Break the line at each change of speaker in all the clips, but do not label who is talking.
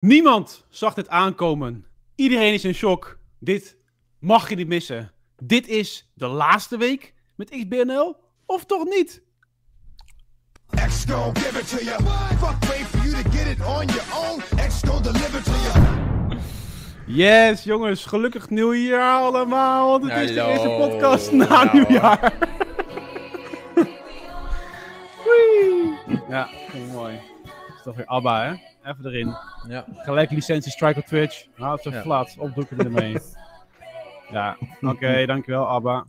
Niemand zag dit aankomen. Iedereen is in shock. Dit mag je niet missen. Dit is de laatste week met XBNL, of toch niet?
X gon' give it to you. Fuck wait for you to get it on your own. X gon' deliver to you.
Yes, jongens, gelukkig nieuwjaar allemaal, want het is de eerste podcast na
Ja,
nieuwjaar. Wee. Ja, ik mooi. Dat is toch weer ABBA, hè? Even erin.
Ja.
Gelijk licentie, strike op Twitch. Houd het
Ja.
flat, opdoeken ermee. ja, oké, dankjewel ABBA.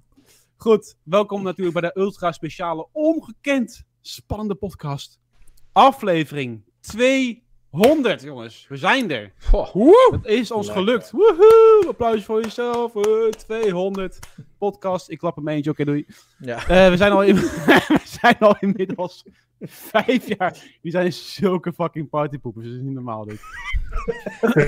Goed, welkom natuurlijk bij de ultra speciale, ongekend spannende podcast. Aflevering 200, jongens. We zijn er.
Goh.
Het is ons
Lekker.
gelukt. Woehoe! Applaus voor jezelf. Eh, 200 podcast. Ik klap hem eentje. Oké, doei.
Ja.
Eh, we, zijn al in, we zijn al inmiddels vijf jaar. Die zijn zulke fucking partypoepers. Dat is niet normaal, dit.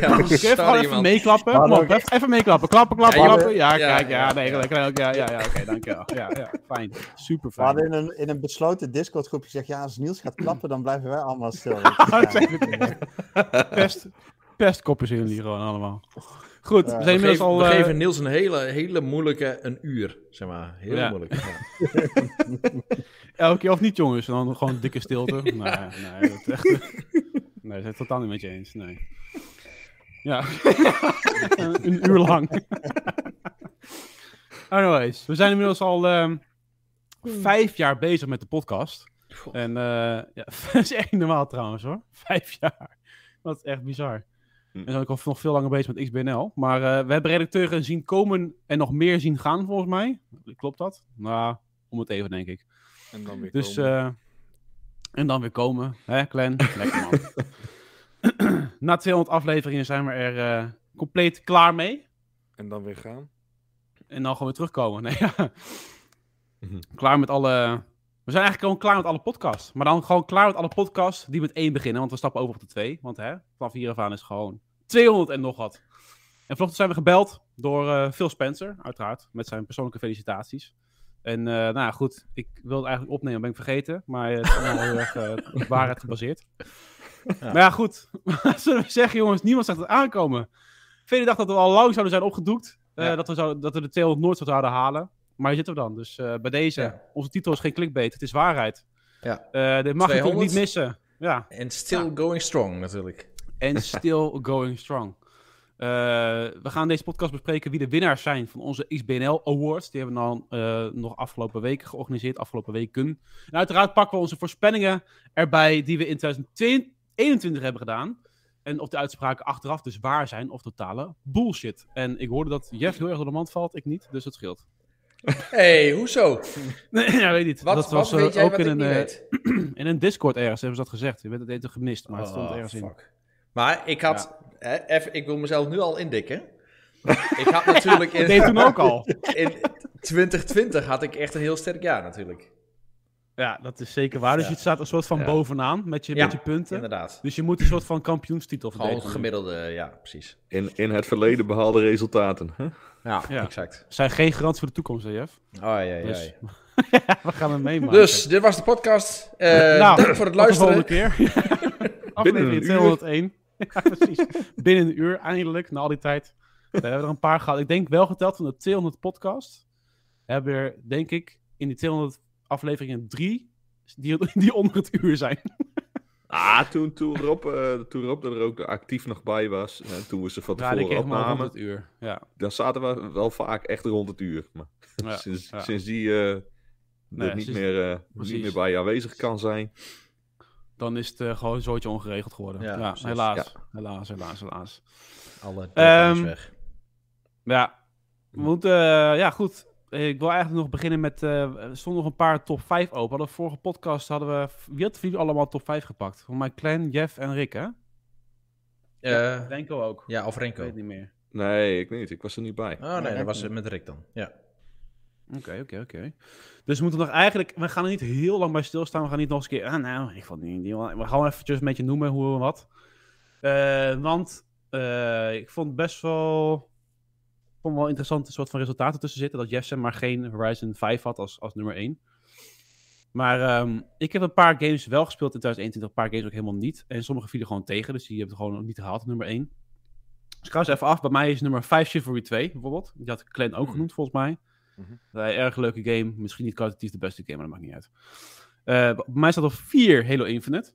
Ja,
Kun je even, meeklappen? Kom op, even, even meeklappen. Klappen, klappen,
Ja,
klappen. Ja,
ja,
kijk, ja, nee,
ja.
Ja, ja, ja, oké, dankjewel. Ja, ja, fijn. Super
We
fijn.
hadden in een, in een besloten Discord-groep gezegd: ja, als Niels gaat klappen, dan blijven wij allemaal stil.
Pest, pestkoppen zijn jullie gewoon allemaal. Goed, we zijn
We
inmiddels
geven,
al...
we
eh,
geven Niels een hele, hele moeilijke een uur, zeg maar. Heel
Ja.
moeilijk. Ja.
Elke keer of niet, jongens? En dan gewoon dikke stilte. Nee, nee, dat is echt... Nee, dat is het totaal niet met je eens. Nee. Ja. een uur lang. Anyways, we zijn inmiddels al ehm, vijf jaar bezig met de podcast. En eh, ja, dat is echt normaal trouwens hoor. Vijf jaar. Dat is echt bizar.
Hm.
En dan ben ik al nog veel langer bezig met XBNL. Maar eh, we hebben redacteuren zien komen en nog meer zien gaan volgens mij. Klopt dat? Nou, om het even denk ik.
En dan weer
Dus,
komen.
eh, en dan weer komen, hè, Glenn? Lekker man. Na 200 afleveringen zijn we er eh, compleet klaar mee.
en dan weer gaan.
En dan gewoon weer terugkomen. Nee, ja.
Mhm.
Klaar met alle... We zijn eigenlijk gewoon klaar met alle podcasts. Maar dan gewoon klaar met alle podcasts die met één beginnen. Want we stappen over op de twee. Want hè, vanaf hier af aan is gewoon 200 en nog wat. En vanochtend zijn we gebeld door eh, Phil Spencer, uiteraard. Met zijn persoonlijke felicitaties. En eh, nou ja, goed, ik wilde het eigenlijk opnemen, ben ik vergeten. Maar het is allemaal heel erg eh, op waarheid gebaseerd. Maar ja, goed. Zullen we zeggen, jongens, niemand zag het aankomen. Velen dachten dat we al lang zouden zijn opgedoekt. eh,
Ja.
dat, we zo, dat we de 200 nooit zouden halen. Maar hier zitten we dan. Dus eh, bij deze,
Ja.
onze titel is geen clickbait, het is waarheid.
Ja.
Eh, dit mag je natuurlijk
200.
niet missen. Ja,
En still going strong, natuurlijk.
en still going strong. Eh, we gaan deze podcast bespreken wie de winnaars zijn van onze XBNL Awards. Die hebben we dan eh, nog afgelopen weken georganiseerd, afgelopen weken. En uiteraard pakken we onze voorspellingen erbij die we in 2021 hebben gedaan. En of de uitspraken achteraf dus waar zijn of totale bullshit. En ik hoorde dat Jeff heel erg door de mand valt, ik niet, dus dat scheelt.
Hey, hoezo?
Nee, ja, weet niet.
Wat,
dat was
weet jij
ook
wat
in
ik
een,
niet
eh,
weet?
in een Discord ergens hebben ze dat gezegd. Je bent het even gemist, maar het stond
Oh,
ergens in.
fuck. Maar ik had... Hè, even, ik wil mezelf nu al indikken. ik had natuurlijk in,
Dat deed toen ook al.
in 2020 had ik echt een heel sterk jaar natuurlijk.
Ja, dat is zeker waar. Dus
Ja.
je staat een soort van
Ja.
bovenaan met je,
Ja,
met je punten.
Inderdaad.
Dus je moet een soort van kampioenstitel
Gewoon
verdedigen.
gemiddelde, ja, precies.
In, in het verleden behaalde resultaten. Hè?
Ja,
Ja.
exact.
Zijn geen garantie voor de toekomst, hè, Jeff?
Oh, ja, ja,
Dus-
ja.
We gaan het meemaken.
Dus, dit was de podcast. Eh
Nou,
dank voor het
Tot de volgende
luisteren.
keer. Aflevering
uur.
201. ja, precies. Binnen een uur, eindelijk, na al die tijd. We hebben er een paar gehad. Ik denk wel geteld van de 200 podcast. Hebben er, denk ik, in die 200 afleveringen drie die, die onder het uur zijn.
Ah, toen, toen, Rob, eh, toen Rob er ook actief nog bij was. En toen we ze van
Ja,
tevoren
rond
opnamen.
het uur. Ja.
Dan zaten we wel vaak echt rond het uur. Maar
Ja,
sinds,
ja.
sinds die eh, er
Nee,
niet,
sinds-
meer, eh,
precies.
niet meer bij aanwezig kan zijn.
Dan is het gewoon een zootje ongeregeld geworden. Ja,
Ja,
helaas. Helaas, helaas, helaas.
Alle
Ehm,
deadlines weg.
Ja, we moeten, ja goed. Ik wil eigenlijk nog beginnen met, eh, er stonden nog een paar top 5 open. Hadden we vorige podcast hadden we, wie had wie allemaal top 5 gepakt? Voor mij Clan, Jeff en Rick, hè?
Eh,
Renko ook.
ja, of
Ik
Renko.
weet het niet meer.
Nee, ik niet. Ik was er niet bij.
Oh nee, dat was het met Rick dan. Ja.
Oké, oké, oké. Dus we moeten nog eigenlijk, we gaan er niet heel lang bij stilstaan. We gaan niet nog eens een keer, ah nou, ik vond het niet, we gaan eventjes een beetje noemen hoe en wat. Eh, want eh, ik vond best wel, ik vond wel interessante soort van resultaten tussen zitten. Dat zeg maar geen Horizon 5 had als, als nummer 1. Maar ehm, ik heb een paar games wel gespeeld in 2021, een paar games ook helemaal niet. En sommige vielen gewoon tegen, dus die hebben het gewoon niet gehaald nummer 1. Dus ik ga eens even af. Bij mij is nummer 5 Chivalry 2 bijvoorbeeld. Die had Clan ook
Hmm.
genoemd volgens mij.
Mhm.
Een erg leuke game. Misschien niet kwalitatief de beste game, maar dat maakt niet uit. Eh, bij mij staat op 4 Halo Infinite.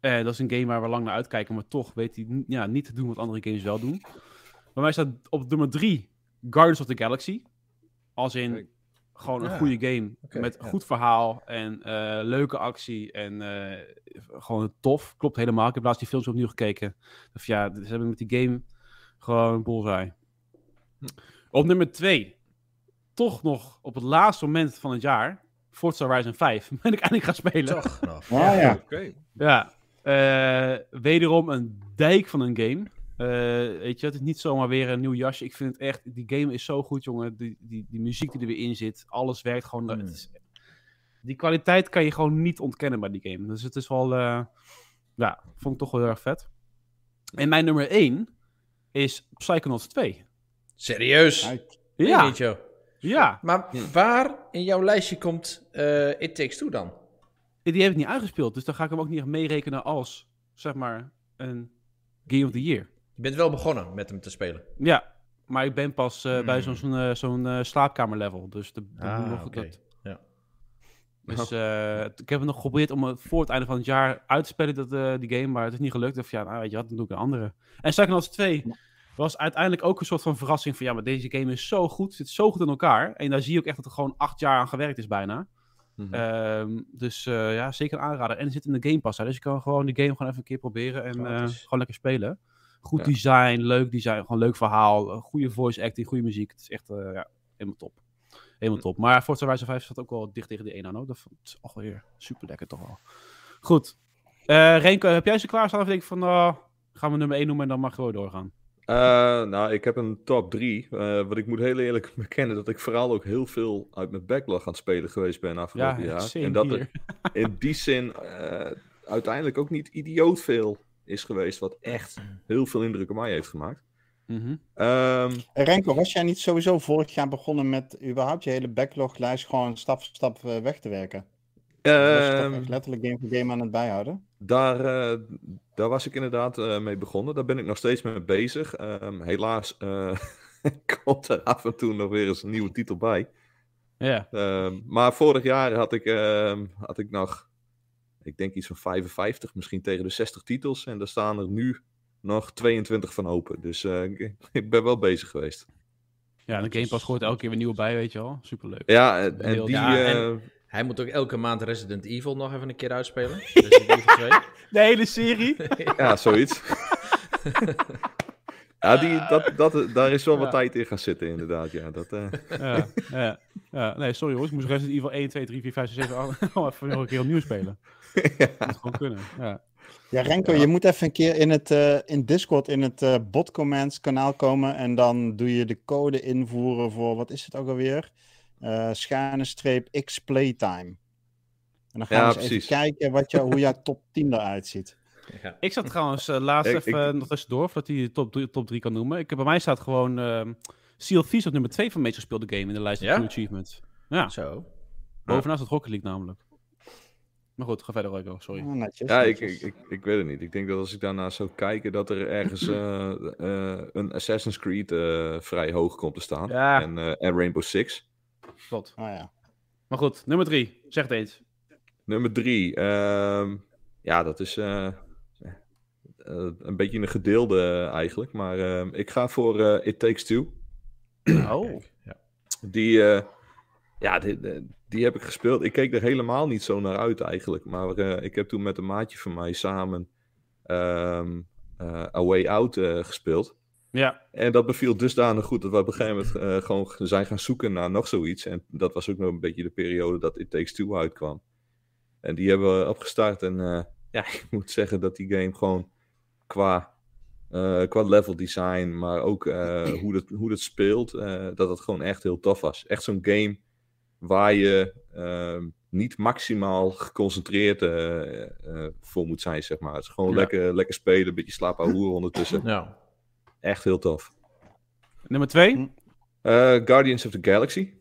Eh, dat is een game waar we lang naar uitkijken, maar toch weet hij ja, niet te doen wat andere games wel doen. Bij mij staat op nummer 3 Guardians of the Galaxy. Als in
Kijk.
gewoon een
Ja,
goede game met
ja.
goed verhaal en eh, leuke actie en eh, gewoon tof. Klopt helemaal. Ik heb laatst die films opnieuw gekeken. Dus ja, ze hebben met die game gewoon een bullseye.
Hm.
Op nummer 2, toch nog op het laatste moment van het jaar, Forza Horizon 5, ben ik eindelijk gaan spelen.
Toch nog.
Ja.
Oké.
Ja, eh, wederom een dijk van een game. Eh, weet je, het is niet zomaar weer een nieuw jasje. Ik vind het echt, die game is zo goed, jongen. Die, die, die muziek die er weer in zit, alles werkt gewoon.
Mm.
het is- die kwaliteit kan je gewoon niet ontkennen bij die game. Dus het is wel, eh, ja, vond ik toch wel heel erg vet. En mijn nummer 1 is Psychonauts 2.
Serieus?
Ja,
Niet, joh.
ja.
Maar waar in jouw lijstje komt eh It Takes Two dan?
Die heb ik niet uitgespeeld, dus dan ga ik hem ook niet echt meerekenen als, zeg maar, een Game of the Year.
Je bent wel begonnen met hem te spelen.
Ja, maar ik ben pas eh, bij
Hmm.
zo'n zo'n eh, zo'n, eh, slaapkamerlevel. Dus de, de
Ah,
nog dat-
Ja.
Dus ik heb het nog geprobeerd om het voor het einde van het jaar uit te spelen, dat, die game, maar het is niet gelukt. Of ja, nou, weet je wat, dan doe ik een andere. En Psychonauts 2 was uiteindelijk ook een soort van verrassing van ja, maar deze game is zo goed, zit zo goed in elkaar. En daar zie je ook echt dat er gewoon acht jaar aan gewerkt is bijna.
Mhm.
Ehm, dus ja, zeker een aanrader. En er zit in de Game Pass, hè, dus je kan gewoon die game gewoon even een keer proberen en gewoon lekker spelen. Goed
Ja.
design, leuk design, gewoon leuk verhaal, eh, goede voice acting, goede muziek. Het is echt eh, ja, helemaal top. Helemaal top. Maar Forza Horizon 5 staat ook wel dicht tegen de 1 aan. Hoor. Dat is alweer super lekker toch wel. Goed. Eh Renko, heb jij ze klaarstaan? Of denk ik van, nou, gaan we nummer 1 noemen en dan mag je gewoon doorgaan.
Eh, nou, ik heb een top 3. wat ik moet heel eerlijk bekennen dat ik vooral ook heel veel uit mijn backlog aan het spelen geweest ben afgelopen
Ja,
jaar. En dat er in die zin eh, uiteindelijk ook niet idioot veel is geweest wat echt heel veel indruk op mij heeft gemaakt.
Mhm.
Ehm,
Renko, was jij niet sowieso vorig jaar begonnen met überhaupt je hele backloglijst gewoon stap voor stap eh, weg te werken?
Ehm,
letterlijk game voor game aan het bijhouden?
Daar, eh, daar was ik inderdaad eh, mee begonnen. Daar ben ik nog steeds mee bezig. Ehm, helaas eh, komt er af en toe nog weer eens een nieuwe titel bij.
Ja.
Ehm, maar vorig jaar had ik, ehm, had ik nog, ik denk iets van 55, misschien tegen de 60 titels. En daar staan er nu nog 22 van open. Dus eh, ik, ik ben wel bezig geweest.
ja, en de Game Pass gooit elke keer weer nieuwe bij, weet je wel. Superleuk.
Ja, en, die...
Ja, en-
eh,
Hij moet ook elke maand Resident Evil nog even een keer uitspelen. Resident Evil 2.
De hele serie.
ja, zoiets. ja, die, dat, dat, daar is wel wat
Ja.
tijd in gaan zitten inderdaad. Ja, dat, eh,
ja, ja, ja. Nee, sorry hoor. Ik moest Resident Evil 1, 2, 3, 4, 5, 6, 7, 8... Oh, even nog een keer opnieuw spelen.
ja.
Dat moet gewoon kunnen. Ja.
Ja, Renko, je moet even een keer in, het, eh, in Discord in het eh bot commands kanaal komen en dan doe je de code invoeren voor, wat is het ook alweer? Eh schuine streep X playtime. En dan gaan
Ja,
we eens even kijken wat jou, hoe jouw top 10 eruit ziet.
Ja.
Ik zat trouwens laatst
Ik-
even
ik-
nog tussendoor, voordat hij de top 3 top drie kan noemen. Ik, heb- bij mij staat gewoon ehm Seal Thieves op nummer 2 van meest gespeelde game in de lijst
Ja?
van achievements. Ja,
Zo.
bovenaan staat Rocket League namelijk. Maar goed, ga verder, Rico. Sorry.
Netjes,
Ja, ik,
netjes.
ik, ik, ik weet het niet. Ik denk dat als ik daarna zou kijken, dat er ergens eh, eh, een Assassin's Creed eh, vrij hoog komt te staan.
Ja.
En, eh, en Rainbow Six.
Klopt.
Ah, ja.
Maar goed, nummer 3. Zeg het eens.
Nummer drie. ehm, ja, dat is een beetje een gedeelde eigenlijk. Maar ehm, ik ga voor eh, It Takes Two.
Oh.
Ja.
Die, eh, ja, die, die- heb ik gespeeld. Ik keek er helemaal niet zo naar uit eigenlijk. Maar eh, ik heb toen met een maatje van mij samen eh, A Way Out eh, gespeeld.
Ja.
En dat beviel dusdanig goed dat we op een gegeven moment gewoon zijn gaan zoeken naar nog zoiets. En dat was ook nog een beetje de periode dat It Takes Two uitkwam. En die hebben we opgestart. En ja, ik moet zeggen dat die game gewoon qua, qua level design, maar ook hoe, het, hoe het speelt, eh, dat het gewoon echt heel tof was. Echt zo'n game waar je ehm, niet maximaal geconcentreerd eh, eh, voor moet zijn, zeg maar. Het is gewoon
Ja.
lekker, lekker spelen, een beetje slapen hoeren ondertussen.
Ja.
Echt heel tof.
Nummer 2.
Eh, Guardians of the Galaxy.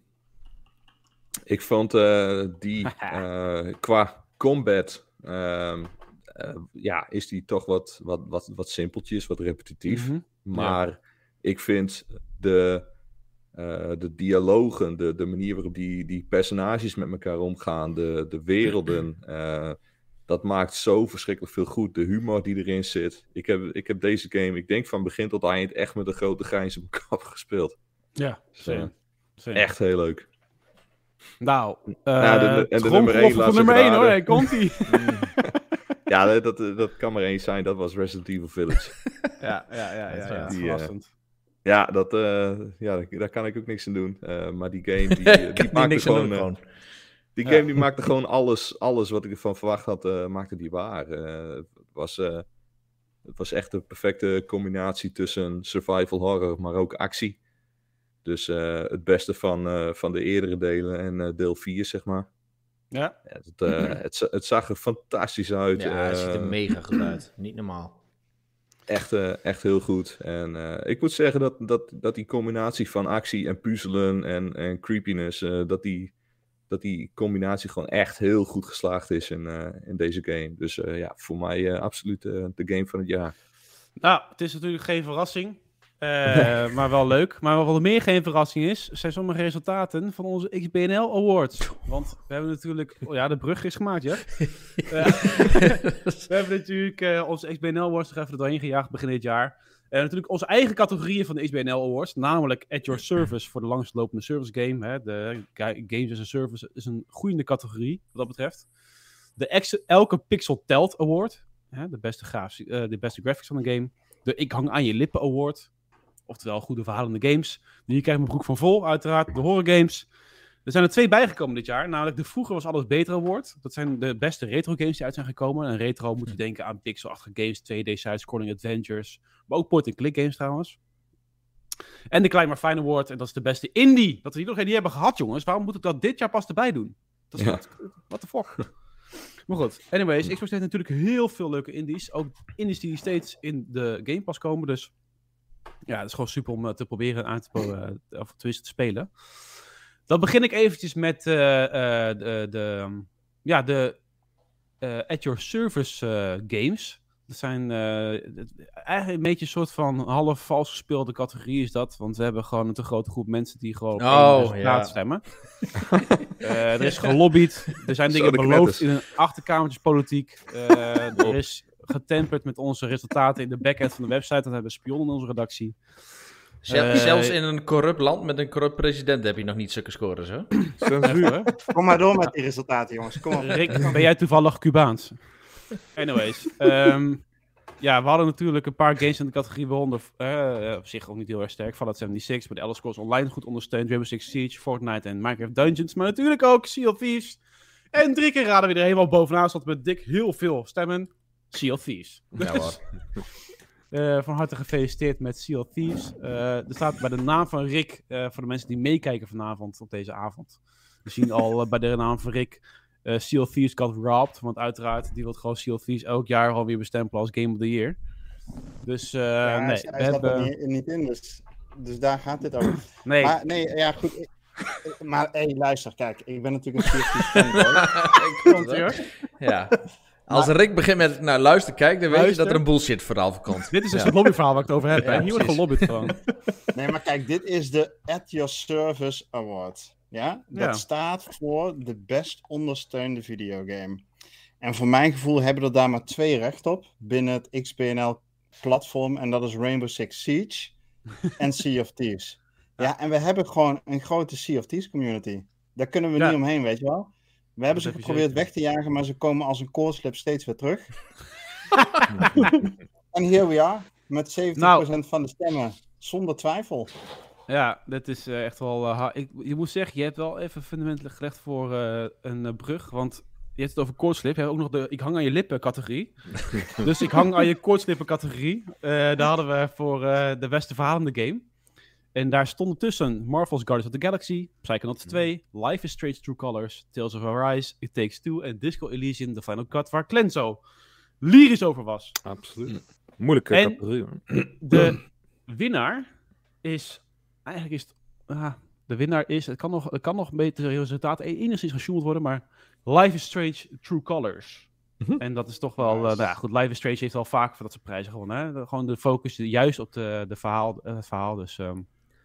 Ik vond eh, die eh, qua combat. ehm, eh, ja, is die toch wat, wat, wat, wat simpeltjes, wat repetitief.
Mhm.
Maar ik vind de, eh, de dialogen, de, de manier waarop die, die personages met elkaar omgaan, de, de werelden, eh, dat maakt zo verschrikkelijk veel goed. De humor die erin zit. Ik heb, ik heb deze game, ik denk van begin tot eind, echt met een grote grijns op mijn kap gespeeld.
Ja, same. Same.
Echt heel leuk.
Nou, uh,
Nou, de- en de nummer één,
van
laat ze
nummer 1 hoor.
raden.
Hey, komt ie.
Ja, dat, dat, dat kan maar één zijn. Dat was Resident Evil Village.
ja, ja, ja, ja, ja.
Die, eh,
verrassend.
Ja, dat, eh, ja, daar- daar kan ik ook niks aan doen. Eh, maar die game, die, eh, die maakte gewoon...
doen, gewoon.
Die
Ja.
game die maakte gewoon alles, alles wat ik ervan verwacht had, eh, maakte die waar. Eh, het, was, eh, het was echt de perfecte combinatie tussen survival horror, maar ook actie. Dus eh, het beste van, eh, van de eerdere delen en eh, deel 4, zeg maar.
Ja.
Ja, het, het, het zag er fantastisch uit.
Ja, het ziet er mega goed uit. Niet normaal.
Echt, eh, echt heel goed. En eh, ik moet zeggen dat, dat, dat die combinatie van actie en puzzelen en, en creepiness, eh, dat, die, dat die combinatie gewoon echt heel goed geslaagd is in, in deze game. Dus ja, voor mij absoluut de game van het jaar.
Nou, het is natuurlijk geen verrassing. Eh, maar wel leuk. Maar wat meer geen verrassing is, zijn sommige resultaten van onze XBNL Awards. Want we hebben natuurlijk... Oh ja, de brug is gemaakt, ja. we hebben natuurlijk eh, onze XBNL Awards nog even er doorheen gejaagd begin dit jaar. En natuurlijk onze eigen categorieën van de XBNL Awards. Namelijk At Your Service voor de langstlopende service game. Hè. De ga- Games as a Service is een groeiende categorie wat dat betreft. De ex- Elke Pixel Telt Award. Hè, de, beste eh, de beste graphics van de game. De Ik Hang aan Je Lippen Award. Oftewel goede verhalende games. Hier krijg ik mijn broek van vol, uiteraard. De horror games. Er zijn er twee bijgekomen dit jaar. Namelijk de Vroeger was alles beter award. Dat zijn de beste retro games die uit zijn gekomen. En retro moet je denken aan pixelachtige games, 2D side-scrolling adventures. Maar ook point-and-click games trouwens. En de maar Fine Award. En dat is de beste indie. Dat we die nog niet hebben gehad, jongens. Waarom moet ik dat dit jaar pas erbij doen? Dat is
Ja.
wat, the fuck. Maar goed, anyways, Xbox heeft natuurlijk heel veel leuke indies. Ook indies die steeds in de Game Pass komen. Dus ja, het is gewoon super om eh, te proberen aan te, pro- eh, of te spelen. Dan begin ik eventjes met eh, de, de, um, ja, de At Your Service games. Dat zijn eigenlijk een beetje een soort van half vals gespeelde categorie is dat. Want we hebben gewoon een te grote groep mensen die gewoon op
Oh, ja.
stemmen. Er is gelobbyd. Er zijn dingen beloofd in een achterkamertjespolitiek. Er is getemperd met onze resultaten in de backend van de website. Dat hebben spionnen in onze redactie. Eh,
Zelfs in een corrupt land met een corrupt president heb je nog niet zulke scores, hè?
Censuur. Kom maar door met die resultaten, jongens. Kom op.
Rick, ben jij toevallig Cubaans? Anyways. ehm, ja, we hadden natuurlijk een paar games in de categorie waaronder eh, op zich ook niet heel erg sterk. Fallout 76, maar de Elder Scrolls Online goed ondersteund. Rainbow Six Siege, Fortnite en Minecraft Dungeons. Maar natuurlijk ook Sea of Thieves. En drie keer raden wie er helemaal bovenaan stond met dik heel veel stemmen. Sea of Thieves.
Ja hoor.
Eh, van harte gefeliciteerd met Sea of Thieves. Eh, er staat bij de naam van Rick, eh, voor de mensen die meekijken vanavond op deze avond. We zien al bij de naam van Rick, eh Sea of Thieves got robbed. Want uiteraard, die wil gewoon Sea of Thieves elk jaar gewoon weer bestempelen als Game of the Year. Dus eh,
Ja,
nee,
hij
we
staat er
hebben...
niet, niet in, dus, dus daar gaat dit over.
Nee,
Maar nee, ja goed. ik- maar hey, luister, kijk, ik ben natuurlijk een fanboy.
komt ie, hoor.
Ja. Als Rick begint met, nou luister, kijk, dan weet je dat er een bullshit verhaal voor komt.
Dit is dus
Ja.
het lobbyverhaal waar ik het over heb. hè.
Ja,
Hier wordt gelobbyd gewoon.
Nee, maar kijk, dit is de At Your Service Award. Ja? Dat
Ja.
staat voor de best ondersteunde videogame. En voor mijn gevoel hebben er daar maar twee recht op binnen het XBNL-platform. En dat is Rainbow Six Siege en Sea of Thieves. Ja, en we hebben gewoon een grote Sea of Thieves community. Daar kunnen we
Ja.
niet omheen, weet je wel. We hebben ze geprobeerd weg te jagen, maar ze komen als een koortslip steeds weer terug. en here we are, met 70%
Nou.
van de stemmen, zonder twijfel.
Ja, dat is eh, echt wel... eh, ik, je moet zeggen, je hebt wel even fundamenten gelegd voor eh, een brug. Want je hebt het over koortslip. Je hebt ook nog de ik hang aan je lippen categorie. dus ik hang aan je koortslippen categorie. Eh, daar hadden we voor eh, de beste verhalende game. En daar stonden tussen Marvel's Guardians of the Galaxy, Psychonauts 2, Life is Strange True Colors, Tales of Arise, It Takes Two en Disco Elysium The Final Cut, waar Clenzo lyrisch over was.
Absoluut. Moeilijke
En-. De winnaar is. Eigenlijk is het. ah, De winnaar is, het kan nog, het kan nog een beetje het resultaat enigszins gesjoemeld worden, maar Life is Strange True Colors.
Mhm.
En dat is toch wel, eh, nou ja, goed, Life is Strange heeft al vaak voor dat soort prijzen gewonnen. Hè? Gewoon de focus juist op de, de verhaal, eh, het verhaal. Dus,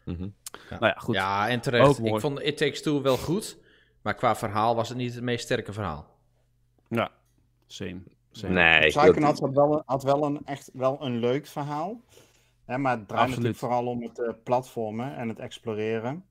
Mhm.
nou ja, goed.
Ja, en terecht.
Ook mooi.
Ik vond It Takes Two wel goed. Maar qua verhaal was het niet het meest sterke verhaal.
Ja, same. same.
Nee, dat-
had wel, een, had wel een echt wel een leuk verhaal. Hè, maar het draait natuurlijk vooral om het eh, platformen en het exploreren.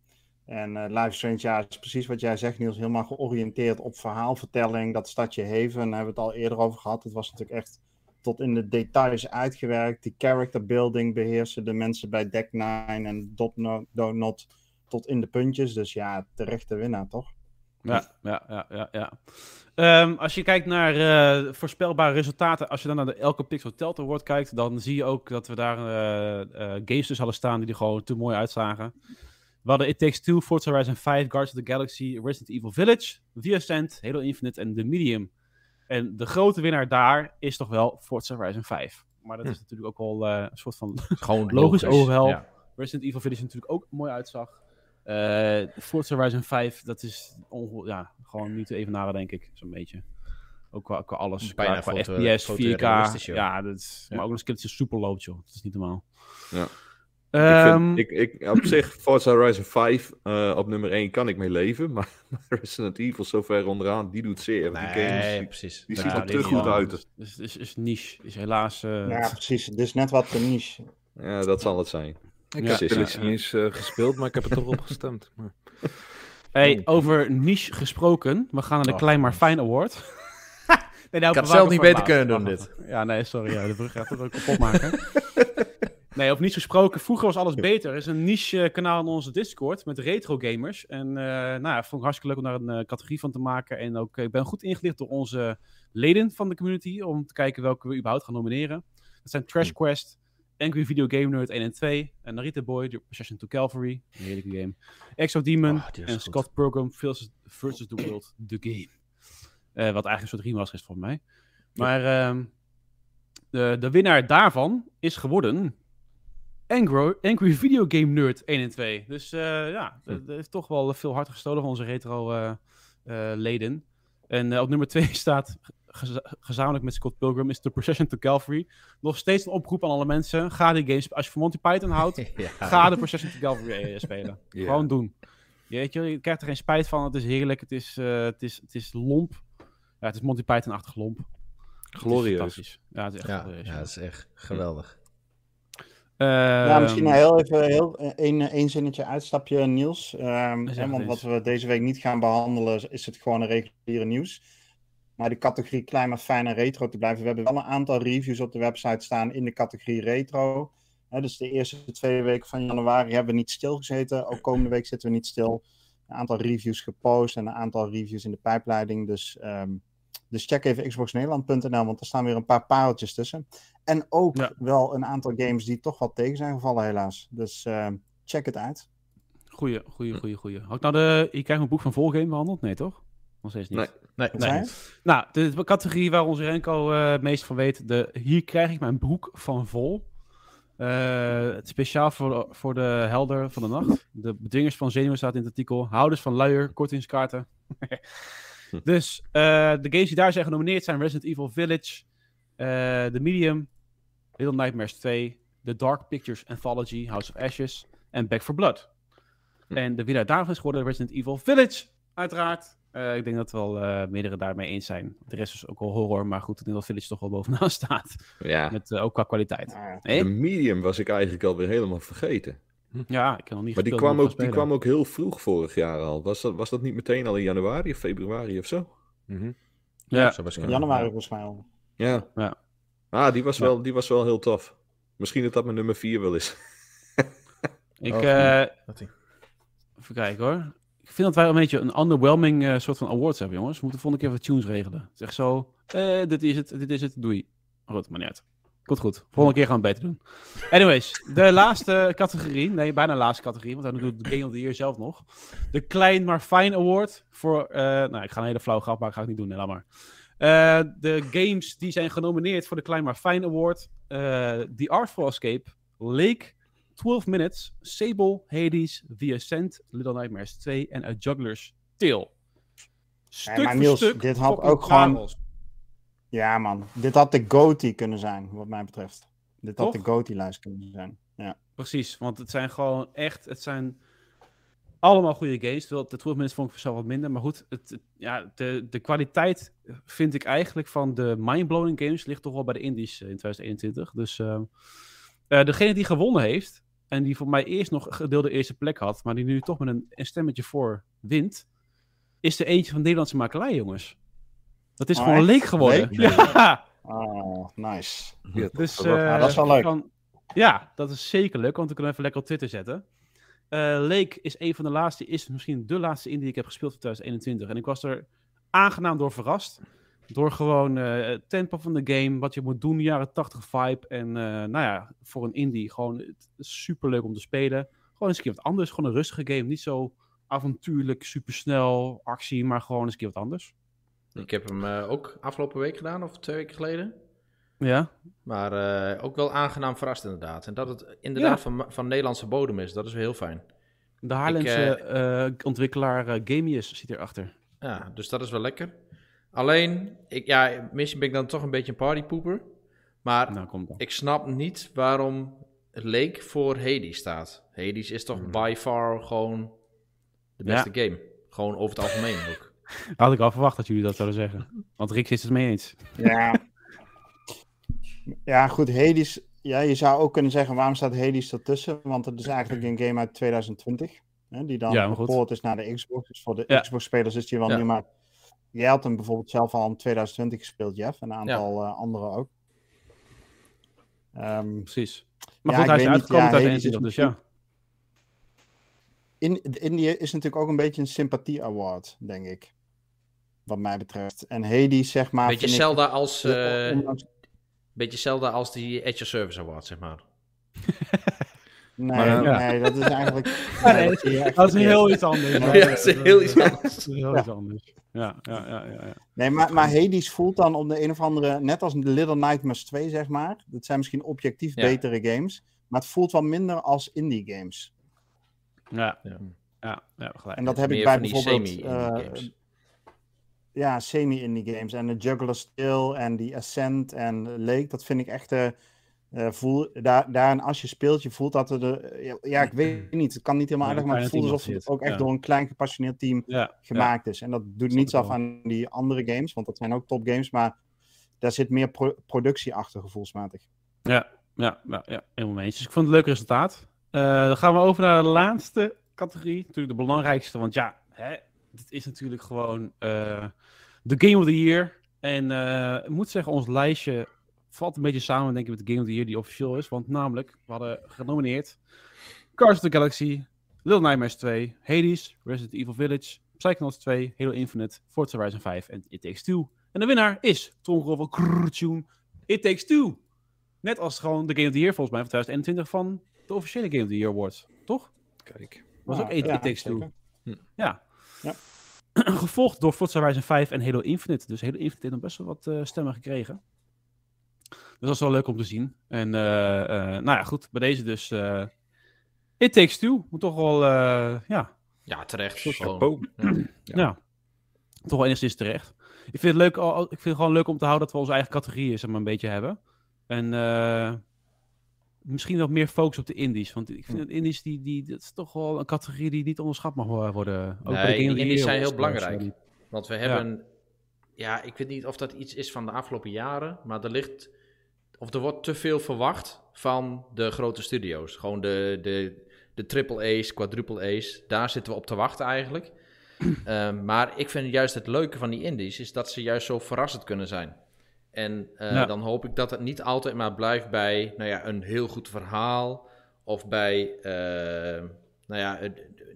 En eh Life is Strange, ja, is precies wat jij zegt, Niels. Helemaal georiënteerd op verhaalvertelling. Dat stadje Haven, daar hebben we het al eerder over gehad. Het was natuurlijk echt tot in de details uitgewerkt. Die character building beheersen de mensen bij Deck 9 en Dot tot in de puntjes. Dus ja, terechte winnaar, toch?
Ja, ja, ja, ja. ja. Ehm, als je kijkt naar eh, voorspelbare resultaten, als je dan naar de Elke Pixel Telt Award kijkt, dan zie je ook dat we daar eh, games dus hadden staan die er gewoon te mooi uitzagen. We hadden It Takes Two, Forza Horizon 5, Guardians of the Galaxy, Resident Evil Village, The Ascent, Halo Infinite en The Medium. En de grote winnaar daar is toch wel Forza Horizon 5. Maar dat is natuurlijk ook wel eh, een soort van
Gewoon
Logisch
logisch.
overal.
Ja.
Resident Evil Village natuurlijk ook mooi uitzag. Eh Forza Horizon 5, dat is onge- ja, gewoon niet te evenaren, denk ik. Zo'n beetje. Ook qua, qua alles.
Bijna
qua, qua
foto-
FPS, 4K.
fotorealistisch, joh.
Ja, dat is,
Ja.
maar ook nog eens een super loopt, joh. Dat is niet normaal.
Ja.
Ehm,
ik, vind, ik, ik, op zich, Forza Horizon 5 eh, op nummer 1 kan ik mee leven. Maar Resident Evil zo ver onderaan, die doet zeer. Die
Nee,
games,
precies.
die
ja,
ziet er
dit
te goed
wel.
uit.
Dus, dus, is, is niche. Is helaas... eh,
Ja, precies. Dit is net wat te niche.
Ja, dat zal het zijn.
Ik
Ja,
heb
ja,
Village
ja.
niet eens eh, gespeeld, maar ik heb er toch op gestemd. Maar...
Hey, over niche gesproken. We gaan naar de
Oh,
Klein maar Fijn Award. nee, nou,
Ik had zelf
het
niet
het
beter kunnen doen,
even. Ja, nee, sorry. Ja, de brug gaat het ook kapot maken. Nee, over niche gesproken. Vroeger was alles beter. Er is een niche eh, kanaal in onze Discord met retro gamers. En eh nou ja, vond ik hartstikke leuk om daar een eh, categorie van te maken. En ook, ik ben goed ingelicht door onze leden van de community. Om te kijken welke we überhaupt gaan nomineren. Dat zijn Trash Quest, Angry Video Game Nerd 1 en 2. En Narita Boy, The Procession to Calvary. Een heerlijke game. Exo Demon
Oh,
en
goed.
Scott Pilgrim versus, versus the World, The Game. Wat eigenlijk een soort remaster is voor mij. Maar ehm, de, de winnaar daarvan is geworden Angry, Angry Video Game Nerd 1 en 2. Dus eh, ja, dat dat heeft toch wel veel hard gestolen van onze retro eh, eh, leden. En op nummer 2 staat, geza- gezamenlijk met Scott Pilgrim, is The Procession to Calvary. Nog steeds een oproep aan alle mensen. Ga die games, als je van Monty Python houdt,
Ja.
ga de Procession to Calvary spelen. Gewoon doen. Je, krijgt er geen spijt van. Het is heerlijk. Het is, het is, het is lomp. Ja, het is Monty Python-achtig lomp. Het is
Glorieus.
Ja, het is echt
Ja,
glorieus,
ja,
ja.
dat is echt geweldig.
Ja, misschien
Ehm,
heel even heel, één, één zinnetje uitstapje, Niels. Ehm, hè, want wat we deze week niet gaan behandelen, is het gewoon een reguliere nieuws. Maar de categorie klein maar fijn en retro te blijven. We hebben wel een aantal reviews op de website staan in de categorie retro. Hè, dus de eerste twee weken van januari hebben we niet stilgezeten. Ook komende week zitten we niet stil. Een aantal reviews gepost en een aantal reviews in de pijpleiding. Dus, ehm, dus check even xboxnederland.nl, want er staan weer een paar pareltjes tussen. En ook
Ja.
wel een aantal games die toch wel tegen zijn gevallen, helaas. Dus ehm, check het uit.
Goeie, goeie, goeie, goeie. Had ik nou de... Je krijgt mijn boek van Volgame behandeld? Nee, toch? Nog steeds niet.
Nee.
Nee,
Wat
Nee. Nou, de, de categorie waar onze Renko eh, het meest van weet. De, hier krijg ik mijn broek van vol. Eh, speciaal voor, voor de helder van de nacht. De bedwingers van zenuwen staat in het artikel. Houders van luier, kortingskaarten. dus eh, de games die daar zijn genomineerd zijn Resident Evil Village, The Medium, Little Nightmares 2, The Dark Pictures Anthology, House of Ashes en Back for Blood.
Hm.
En de winnaar daarvan is geworden Resident Evil Village, uiteraard. Eh, ik denk dat wel eh meerdere daarmee eens zijn. De rest is ook wel horror, maar goed, ik denk dat Village toch wel bovenaan staat.
Ja,
Met, eh, ook qua kwaliteit.
De medium was ik eigenlijk alweer helemaal vergeten.
Ja, ik kan nog niet
Maar die kwam, ook, die kwam ook heel vroeg vorig jaar al. Was dat, was dat niet meteen al in januari of februari of zo?
Mhm.
Ja,
Zo waarschijnlijk.
Januari volgens mij al.
Ja.
Ja.
Ah, die was,
Ja.
wel, die was wel heel tof. Misschien dat dat mijn nummer 4 wel is.
ik,
Oh,
eh, even kijken hoor. Ik vind dat wij een beetje een underwhelming eh, soort van awards hebben, jongens. We moeten de volgende keer wat tunes regelen. Echt zo, eh, dit is het, dit is het, doei. Goed, maar niet uit. Komt goed. Volgende keer gaan we het beter doen. Anyways, de laatste categorie. Nee, bijna de laatste categorie. Want dan doen we de Game of the Year zelf nog. De Klein maar Fijn Award. Voor, eh, nou, ik ga een hele flauwe grap maken. Ga ik niet doen. Nee, laat maar. Eh, de games die zijn genomineerd voor de Klein maar Fijn Award. eh The Artful Escape. Lake. 12 Minutes, Sable, Hades, The Ascent, Little Nightmares 2 en A Juggler's Tale. Stuk
maar
voor
Niels,
stuk
dit had ook gewoon-. Ja, man. Dit had de GOTY kunnen zijn, wat mij betreft. Dit had
Toch?
de GOTY-lijst kunnen zijn. Ja.
Precies, want het zijn gewoon echt, het zijn allemaal goede games. Terwijl de 12 Minutes vond ik zelf wat minder. Maar goed, het, het- ja, de, de kwaliteit vind ik eigenlijk van de mindblowing games ligt toch wel bij de indies eh, in 2021. Dus ehm, eh, degene die gewonnen heeft, en die voor mij eerst nog gedeelde eerste plek had, maar die nu toch met een, een stemmetje voor wint, is er eentje van Nederlandse makelij, jongens. Dat is
Oh,
gewoon
echt?
leek geworden.
Leek?
Ja!
Oh, nice.
Ja,
Dus,
dat was-
eh,
Ja, dat is wel leuk.
kan- ja, dat is zeker leuk, want we kunnen even lekker op Twitter zetten. Eh Lake is een van de laatste, is misschien de laatste indie die ik heb gespeeld in 2021. En ik was er aangenaam door verrast. Door gewoon eh, het tempo van de game, wat je moet doen, jaren 80 vibe. En eh, nou ja, voor een indie gewoon super leuk om te spelen. Gewoon eens een keer wat anders. Gewoon een rustige game. Niet zo avontuurlijk, supersnel, actie, maar gewoon eens een keer wat anders.
Ik heb hem ook afgelopen week gedaan, of twee weken geleden.
Ja,
Maar eh, ook wel aangenaam verrast inderdaad. En dat het inderdaad
Ja.
van, van Nederlandse bodem is, dat is wel heel fijn.
de Haarlemse eh, ontwikkelaar uh, Gamius zit erachter.
Ja, dus dat is wel lekker. Alleen, ik, ja, misschien ben ik dan toch een beetje een partypoeper. Maar
Nou,
ik snap niet waarom Lake voor Hades staat. Hades is toch
Hmm.
by far gewoon de beste game. Gewoon over het algemeen ook.
Had ik al verwacht dat jullie dat zouden zeggen. Want Rick is het mee eens.
Ja. Ja, goed. Hades. Ja, je zou ook kunnen zeggen, waarom staat Hades ertussen? Want het is eigenlijk een game uit 2020. Hè, die dan
Ja,
gepoord is naar de Xbox. Dus voor de
Ja.
Xbox-spelers is die wel
Ja.
nieuw. Maar jij had hem bijvoorbeeld zelf al in 2020 gespeeld, Jeff. En een aantal eh, anderen ook. Ehm,
Precies. Maar
Ja,
goed, hij is uitgekomen
Ja,
uit
Hades is
21, dus ja.
in, de Indie is natuurlijk ook een beetje een sympathie award, denk ik. Wat mij betreft. En Hades, zeg maar.
beetje
vind ik-
Zelda als, eh,
ondanks-
beetje Zelda als die Edge of Service Award, zeg maar.
Nee,
Maar, eh,
ja.
nee, dat is eigenlijk.
Ja,
nee,
nee,
dat
is heel iets anders.
Ja,
Ja, dat is heel iets anders.
Dat is heel iets anders. Ja, ja, ja, ja. ja.
Nee, maar, maar Hades voelt dan op de een of andere, net als Little Nightmares 2, zeg maar. Dat zijn misschien objectief
Ja.
betere games. Maar het voelt wel minder als indie games.
Ja,
Ja.
ja, ja, gelijk.
En dat heb ik bij bijvoorbeeld. eh. Ja, semi-indie games. En de Juggler's Tale en die Ascent en Lake, dat vind ik echt. eh, eh, voel, daar, daar en als je speelt, je voelt dat er. De, ja, ik weet niet. Het kan niet helemaal aardig, maar het voelt alsof het ook echt
ja.
door een klein gepassioneerd team
ja,
gemaakt is. En dat doet niets af aan die andere games, want dat zijn ook topgames, maar daar zit meer pro- productie achter, gevoelsmatig.
Ja, ja, ja, ja, helemaal mee eens. Dus ik vond het een leuk resultaat. Eh, dan gaan we over naar de laatste categorie. Natuurlijk de belangrijkste, want ja, hè, dit is natuurlijk gewoon eh, de Game of the Year. En eh, ik moet zeggen, ons lijstje valt een beetje samen, denk ik, met de Game of the Year die officieel is. Want namelijk, we hadden genomineerd Cars of the Galaxy, Little Nightmares 2, Hades, Resident Evil Village, Psychonauts 2, Halo Infinite, Forza Horizon 5 en It Takes Two. En de winnaar is, tromgeroffel, krrrtjoen, It Takes Two. Net als gewoon de Game of the Year volgens mij van 2021 van de officiële Game of the Year Awards. Toch?
Kijk.
Was
Ja,
ook It,
ja,
It Takes Two. Ja.
Ja.
Gevolgd door Forza Horizon 5 en Halo Infinite. Dus Halo Infinite heeft nog best wel wat eh, stemmen gekregen. Dus dat is wel leuk om te zien. En eh, eh, nou ja, goed. Bij deze dus eh It Takes Two. Moet toch wel, eh, ja,
Ja, terecht. Gewoon. Ja.
ja. Toch wel enigszins terecht. Ik vind het, leuk, ik vind het gewoon leuk om te houden dat we onze eigen categorieën zeg maar, een beetje hebben. En eh, misschien wat meer focus op de indies. Want ik vind dat indies, die, die, dat is toch wel een categorie die niet onderschat mag wo- worden. Ook de
Nee, die indies zijn heel
Awards,
belangrijk. Want we hebben, ja. ik weet niet of dat iets is van de afgelopen jaren, maar er ligt, of er wordt te veel verwacht van de grote studio's. Gewoon de, de, de triple A's, quadruple A's, daar zitten we op te wachten eigenlijk. Ehm, maar ik vind juist het leuke van die indies, is dat ze juist zo verrassend kunnen zijn. En eh,
Ja.
dan hoop ik dat het niet altijd maar blijft bij nou ja, een heel goed verhaal, of bij eh, nou ja,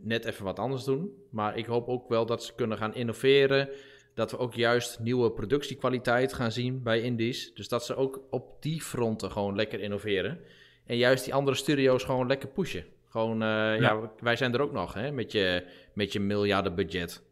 net even wat anders doen. Maar ik hoop ook wel dat ze kunnen gaan innoveren. Dat we ook juist nieuwe productiekwaliteit gaan zien bij indies. Dus dat ze ook op die fronten gewoon lekker innoveren. En juist die andere studio's gewoon lekker pushen. Gewoon, eh, ja. wij zijn er ook nog, hè, met je, met je miljarden budget.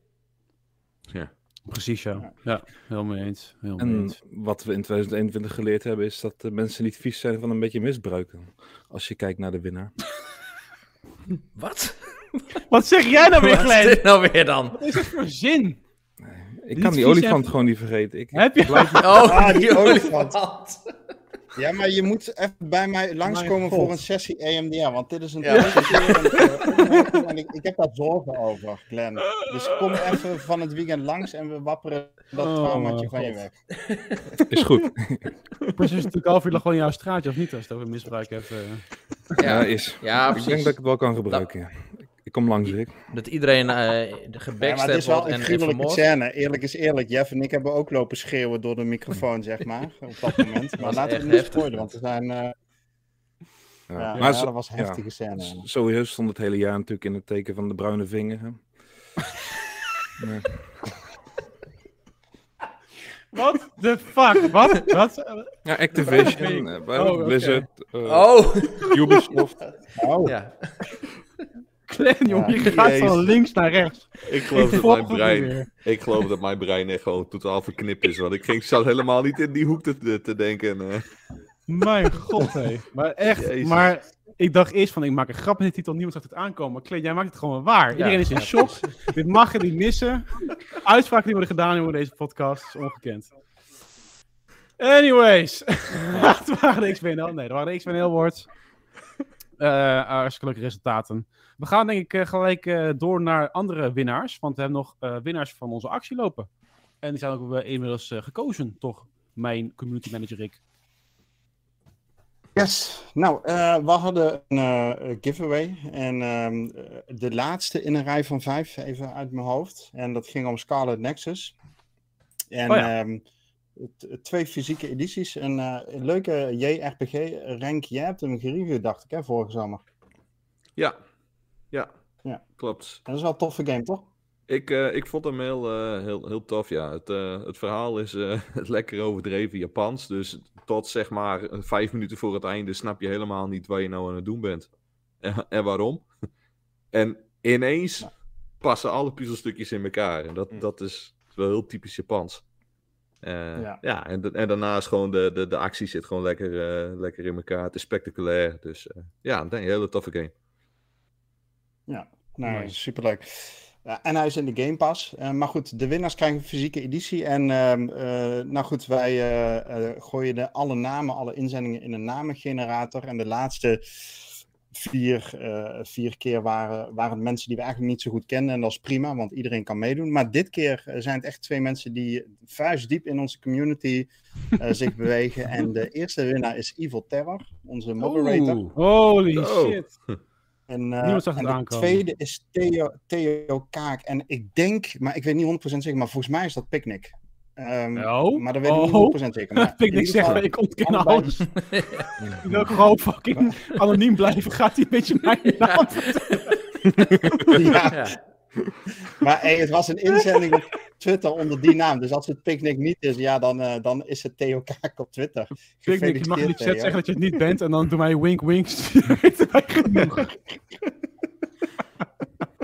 Precies, ja. Ja, heel mee eens. Heel mee
En
eens.
wat we in 2021 geleerd hebben, is dat de mensen niet vies zijn van een beetje misbruiken. Als je kijkt naar de winnaar.
Wat?
Wat zeg jij nou weer,
Wat is
Glenn?
dit nou weer dan?
Wat is dat voor zin?
Ik
Niet
kan die olifant
hebben.
gewoon niet vergeten. Ik,
Heb je?
blijf-
Oh,
Ah, die
die
olifant. Ja, maar je moet even bij mij langskomen voor een sessie EMDR, want dit is een
Ja.
en ik, ik heb daar zorgen over, Glenn. Dus kom even van het weekend langs en we wapperen dat
Oh,
traumaatje van je weg.
is goed.
Precies, natuurlijk half uur lag gewoon in jouw straatje, of niet? Als je het over misbruik hebt. eh.
Ja, is.
ja
ik
precies.
denk dat ik het wel kan gebruiken. ja. Ik, ik kom langs, Rick.
Dat iedereen eh de
Ja, maar het is wel een
en, en
gruwelijke scène. Eerlijk is eerlijk. Jeff en ik hebben ook lopen schreeuwen door de microfoon, zeg maar. Op dat moment. Maar laten we het niet spoilen, want er zijn... eh,
Ja.
ja,
maar
ja,
zo-
dat was een
ja.
heftige scène.
Sowieso stond het hele jaar natuurlijk in het teken van de bruine vinger. Hè. Ja.
What the fuck? Wat? Wat?
Ja, Activision, eh,
Oh, oké.
Blizzard, eh,
Oh,
Ubisoft.
Oh,
ja.
Glenn, jongen, je
Ja,
gaat
jezus.
van links naar rechts.
Ik geloof, dat mijn brein, ik geloof dat mijn brein echt gewoon totaal verknipt is. Want ik ging, zat helemaal niet in die hoek te, te denken. eh.
Mijn god, hé. Maar echt,
Jezus.
maar ik dacht eerst van, ik maak een grap met die titel, niemand zag het aankomen. Maar jij maakt het gewoon waar. Iedereen is in shock. Dit mag je niet missen. Uitspraken die worden gedaan in deze podcast is ongekend. Anyways. het waren de XBNL. Nee, dat waren de XBNL Awards. Eh hartstikke leuke resultaten. We gaan denk ik eh, gelijk eh, door naar andere winnaars. Want we hebben nog winnaars van onze actie lopen. En die zijn ook inmiddels gekozen, toch? Mijn community manager Rick.
Yes. Nou, we hadden een giveaway. En ehm, eh, de laatste in een rij van vijf, even uit mijn hoofd. En dat ging om Scarlet Nexus. En
Oh ja.
ehm, twee fysieke edities. Een, eh, een leuke JRPG-rank. Jij hebt hem gereviewd, dacht ik, hè, vorige zomer.
Ja. ja,
Ja.
klopt.
Dat is wel een toffe game, toch?
Ik, eh, ik vond hem heel, eh, heel, heel tof, ja. Het, het verhaal is lekker overdreven Japans. Dus tot zeg maar vijf minuten voor het einde snap je helemaal niet wat je nou aan het doen bent. En, en waarom. En ineens
Ja.
passen alle puzzelstukjes in elkaar. En dat,
Hm.
dat is wel heel typisch Japans. Eh,
Ja.
ja, en, en daarnaast gewoon de, de, de actie zit gewoon lekker, eh, lekker in elkaar. Het is spectaculair. Dus eh, ja, een hele toffe game.
Nou,
Nice.
superleuk. Ja, en hij is in de Game Pass. Maar goed, de winnaars krijgen een fysieke editie. En ehm, eh, nou goed, wij gooien de, alle namen, alle inzendingen in een namengenerator. En de laatste vier, eh, vier keer waren, waren het mensen die we eigenlijk niet zo goed kennen. En dat is prima, want iedereen kan meedoen. Maar dit keer eh, zijn het echt twee mensen die vuistdiep in onze community eh, zich bewegen. En de eerste winnaar is Evil Terror, onze moderator.
Oeh, holy
Oh.
shit.
En, eh, en de
aankomen.
tweede is Theo, Theo Kaak. En ik denk, maar ik weet niet 100% zeker, maar volgens mij is dat Picnic. Ehm,
Oh?
Maar dat weet ik
Oh.
niet 100% zeker. Maar
Ik niks zeggen, ik ontken alles. Ik wil gewoon fucking anoniem blijven. Gaat hij een beetje mijn naam
ja,
Ja.
maar hey, het was een inzending op Twitter onder die naam. Dus als het Picnic niet is, ja, dan, eh, dan is het Theo Kaak op Twitter.
Denk, je mag in de chat zeggen dat je het niet bent en dan doe mij wink wink. Weet mij genoeg.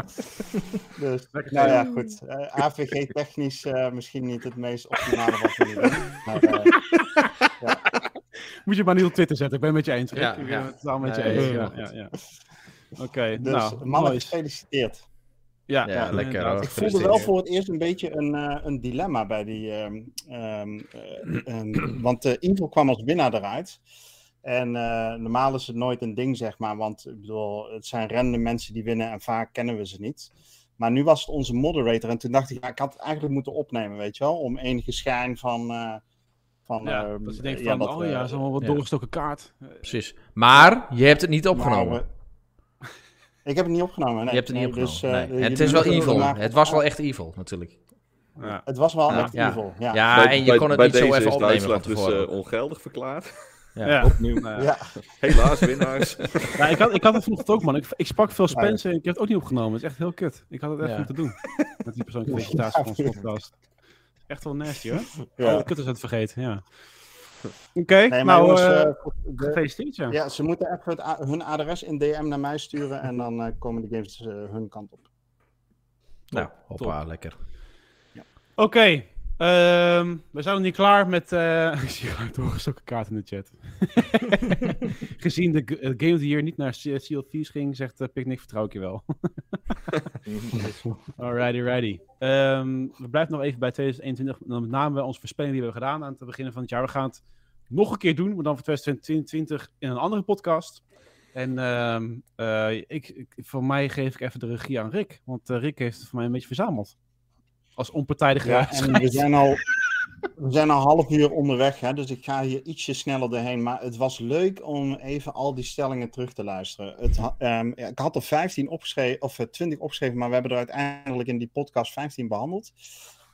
Dus, nou ja, goed. Eh, AVG technisch eh, misschien niet het meest optimale wat we doen. Maar, eh,
Moet je maar niet op Twitter zetten. Ik ben het met je eens. Rick.
Ja,
ik ben
ja.
het totaal met je eens. Ja, ja, ja. Oké,
dus
nou,
mannen,
nice.
gefeliciteerd.
Ja,
Ja,
ja,
lekker, hoor.
Ik voelde wel voor het eerst een beetje een, eh, een dilemma bij die. ehm, ehm, eh, ehm, want eh Evil kwam als winnaar eruit. En eh, normaal is het nooit een ding, zeg maar. Want ik bedoel, het zijn random mensen die winnen en vaak kennen we ze niet. Maar nu was het onze moderator. En toen dacht ik, ja, ik had het eigenlijk moeten opnemen, weet je wel. Om enige schijn van. eh, van
Ja,
ehm,
dat je denkt
ja,
van,
dat
oh
we-
ja, dat is allemaal wat
ja.
doorgestoken kaart.
Precies. Maar je hebt het niet opgenomen.
Nou, eh, ik heb het niet opgenomen. Nee.
je hebt het niet
Nee,
opgenomen.
dus, eh,
nee. Het is wel evil. Het was wel echt evil, natuurlijk.
Ja.
Het was wel
Ja,
echt
ja.
evil. Ja.
Ja,
Bij-
en je
bij-
kon het
bij
niet zo even opnemen van
uitslag dus ongeldig verklaard.
Ja.
Ja.
Opnieuw.
Ja.
Ja.
Helaas, winnaars.
Ja, ik had, ik had het vanochtend ook, man. Ik, ik sprak veel Spencer en ik heb het ook niet opgenomen. Het is echt heel kut. Ik had het echt
Ja.
moeten doen. Met die persoonlijke presentatie van onze podcast. Echt wel nasty, hoor.
Ja.
Alle kut is het vergeten, ja. Oké,
Nee,
nou,
jongens,
eh,
eh, de-
gefeliciteerd, ja.
Ja, ze moeten even het hun adres in DM naar mij sturen en dan eh, komen de games eh, hun kant op.
Nou, hoppa, lekker.
Oké, Ehm, we zijn nog niet klaar met. eh ik zie uit doorgestoken kaart in de chat. Gezien de eh, Game of the Year niet naar C- Sea of Thieves ging, zegt uh, Picnic, vertrouw ik je wel. Alrighty, righty. Ehm, we blijven nog even bij 2021. En dan met name onze voorspelling die we hebben gedaan aan het begin van het jaar. We gaan het nog een keer doen, maar dan voor 2022 in een andere podcast. En ehm, eh, ik, ik, voor mij geef ik even de regie aan Rick. Want eh, Rick heeft het voor mij een beetje verzameld. Als onpartijdige
Ja, en we zijn al, we zijn al half uur onderweg, hè, dus ik ga hier ietsje sneller doorheen. Maar het was leuk om even al die stellingen terug te luisteren. Het, ehm, ik had er 15 opgeschreven, of eh, 20 opgeschreven, maar we hebben er uiteindelijk in die podcast 15 behandeld.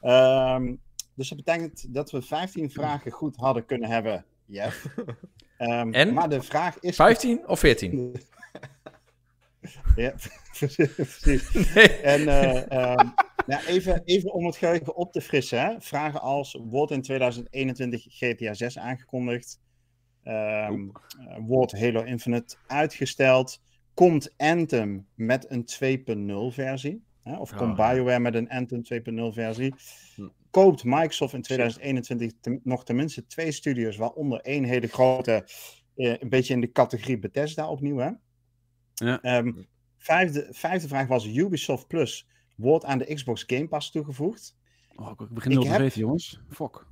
Ehm, dus dat betekent dat we 15 vragen goed hadden kunnen hebben, Jeff. Ehm,
En?
Maar de vraag is...
15 of 14?
Ja, precies.
Nee.
En eh, ehm, even, even om het geheugen op te frissen. Hè? Vragen als, wordt in 2021 GTA 6 aangekondigd? Eh, wordt Halo Infinite uitgesteld? Komt Anthem met een 2.0 versie? Hè? Of komt
Oh, ja.
BioWare met een Anthem 2.0 versie?
Hm.
Koopt Microsoft in 2021 ten- nog tenminste twee studios, waaronder één hele grote, eh, een beetje in de categorie Bethesda opnieuw, hè?
Ja.
Ehm, vijfde, vijfde vraag was Ubisoft Plus wordt aan de Xbox Game Pass toegevoegd.
Oh, ik begin
Ik
te weten, jongens. Fuck.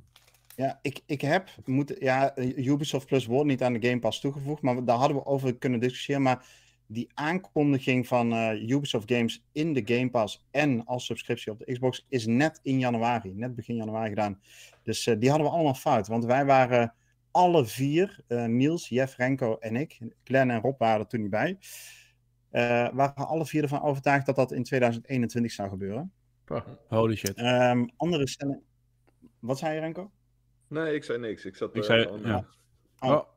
Ja, ik, ik heb moeten. Ja, Ubisoft Plus wordt niet aan de Game Pass toegevoegd, maar daar hadden we over kunnen discussiëren. Maar die aankondiging van eh, Ubisoft Games in de Game Pass en als subscriptie op de Xbox is net in januari, net begin januari gedaan. Dus eh, die hadden we allemaal fout, want wij waren alle vier, eh, Niels, Jeff, Renko en ik, Glenn en Rob waren er toen niet bij, waren alle vier ervan overtuigd dat dat in 2021 zou gebeuren.
Holy shit.
Ehm, andere stelling. Wat zei je, Renko?
Nee, ik zei niks. Ik zat
Ik
eh,
zei- ja.
Oh.
Oh.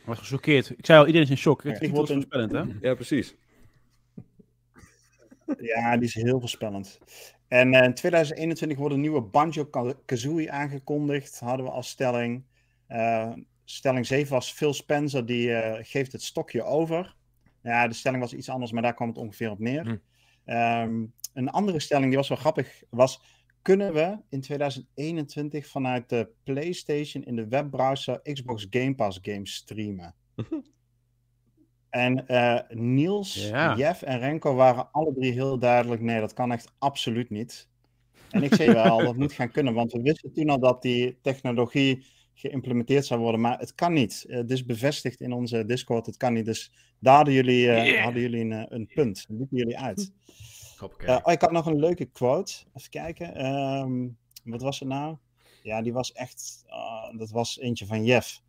Ik was gechoqueerd. Ik zei al, iedereen is in shock. Het
ik
is
word een-
voorspellend, hè?
Ja, precies.
Ja, die is heel voorspellend. En eh, in 2021 wordt een nieuwe Banjo-Kazooie aangekondigd, hadden we als stelling. Eh, stelling 7 was Phil Spencer, die eh, geeft het stokje over. Ja, de stelling was iets anders, maar daar kwam het ongeveer op neer.
Hm.
Ehm, een andere stelling, die was wel grappig, was... Kunnen we in 2021 vanuit de PlayStation in de webbrowser Xbox Game Pass games streamen? En eh, Niels,
Ja.
Jeff en Renko waren alle drie heel duidelijk: nee, dat kan echt absoluut niet. En ik zei wel, dat moet gaan kunnen, want we wisten toen al dat die technologie geïmplementeerd zou worden, maar het kan niet. Eh, Het is bevestigd in onze Discord, het kan niet. Dus daar hadden jullie, eh,
Yeah.
hadden jullie een, een punt. Dat liepen jullie uit.
Hoppakee.
Eh, oh, ik had nog een leuke quote. Even kijken. Ehm, wat was het nou? Ja, die was echt. ah, dat was eentje van Jeff.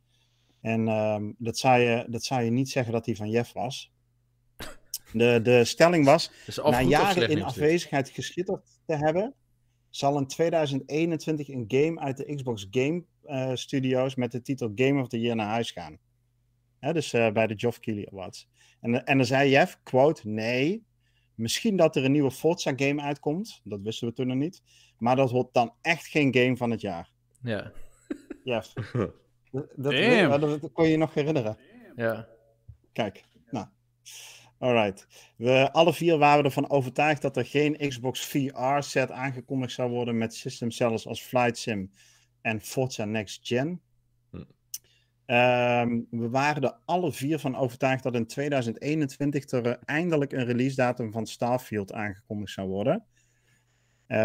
En ehm, dat, zou je, dat zou je niet zeggen dat die van Jeff was. De, de stelling was: na jaren in afwezigheid geschitterd te hebben, zal in 2021 een game uit de Xbox Game eh, Studios met de titel Game of the Year naar huis gaan. Hè, dus eh, bij de Geoff Keighley Awards. En, en dan zei Jeff, quote, nee, misschien dat er een nieuwe Forza game uitkomt, dat wisten we toen nog niet, maar dat wordt dan echt geen game van het jaar.
Ja,
Jeff. dat, dat,
Damn.
dat, dat kon je je nog herinneren.
ja.
Kijk, nou. Alright. We alle vier waren ervan overtuigd dat er geen Xbox VR-set aangekondigd zou worden met system sellers als Flight Sim en Forza Next Gen.
Hm.
Ehm, we waren er alle vier van overtuigd dat in 2021 er eh, eindelijk een release datum van Starfield aangekondigd zou worden.
Is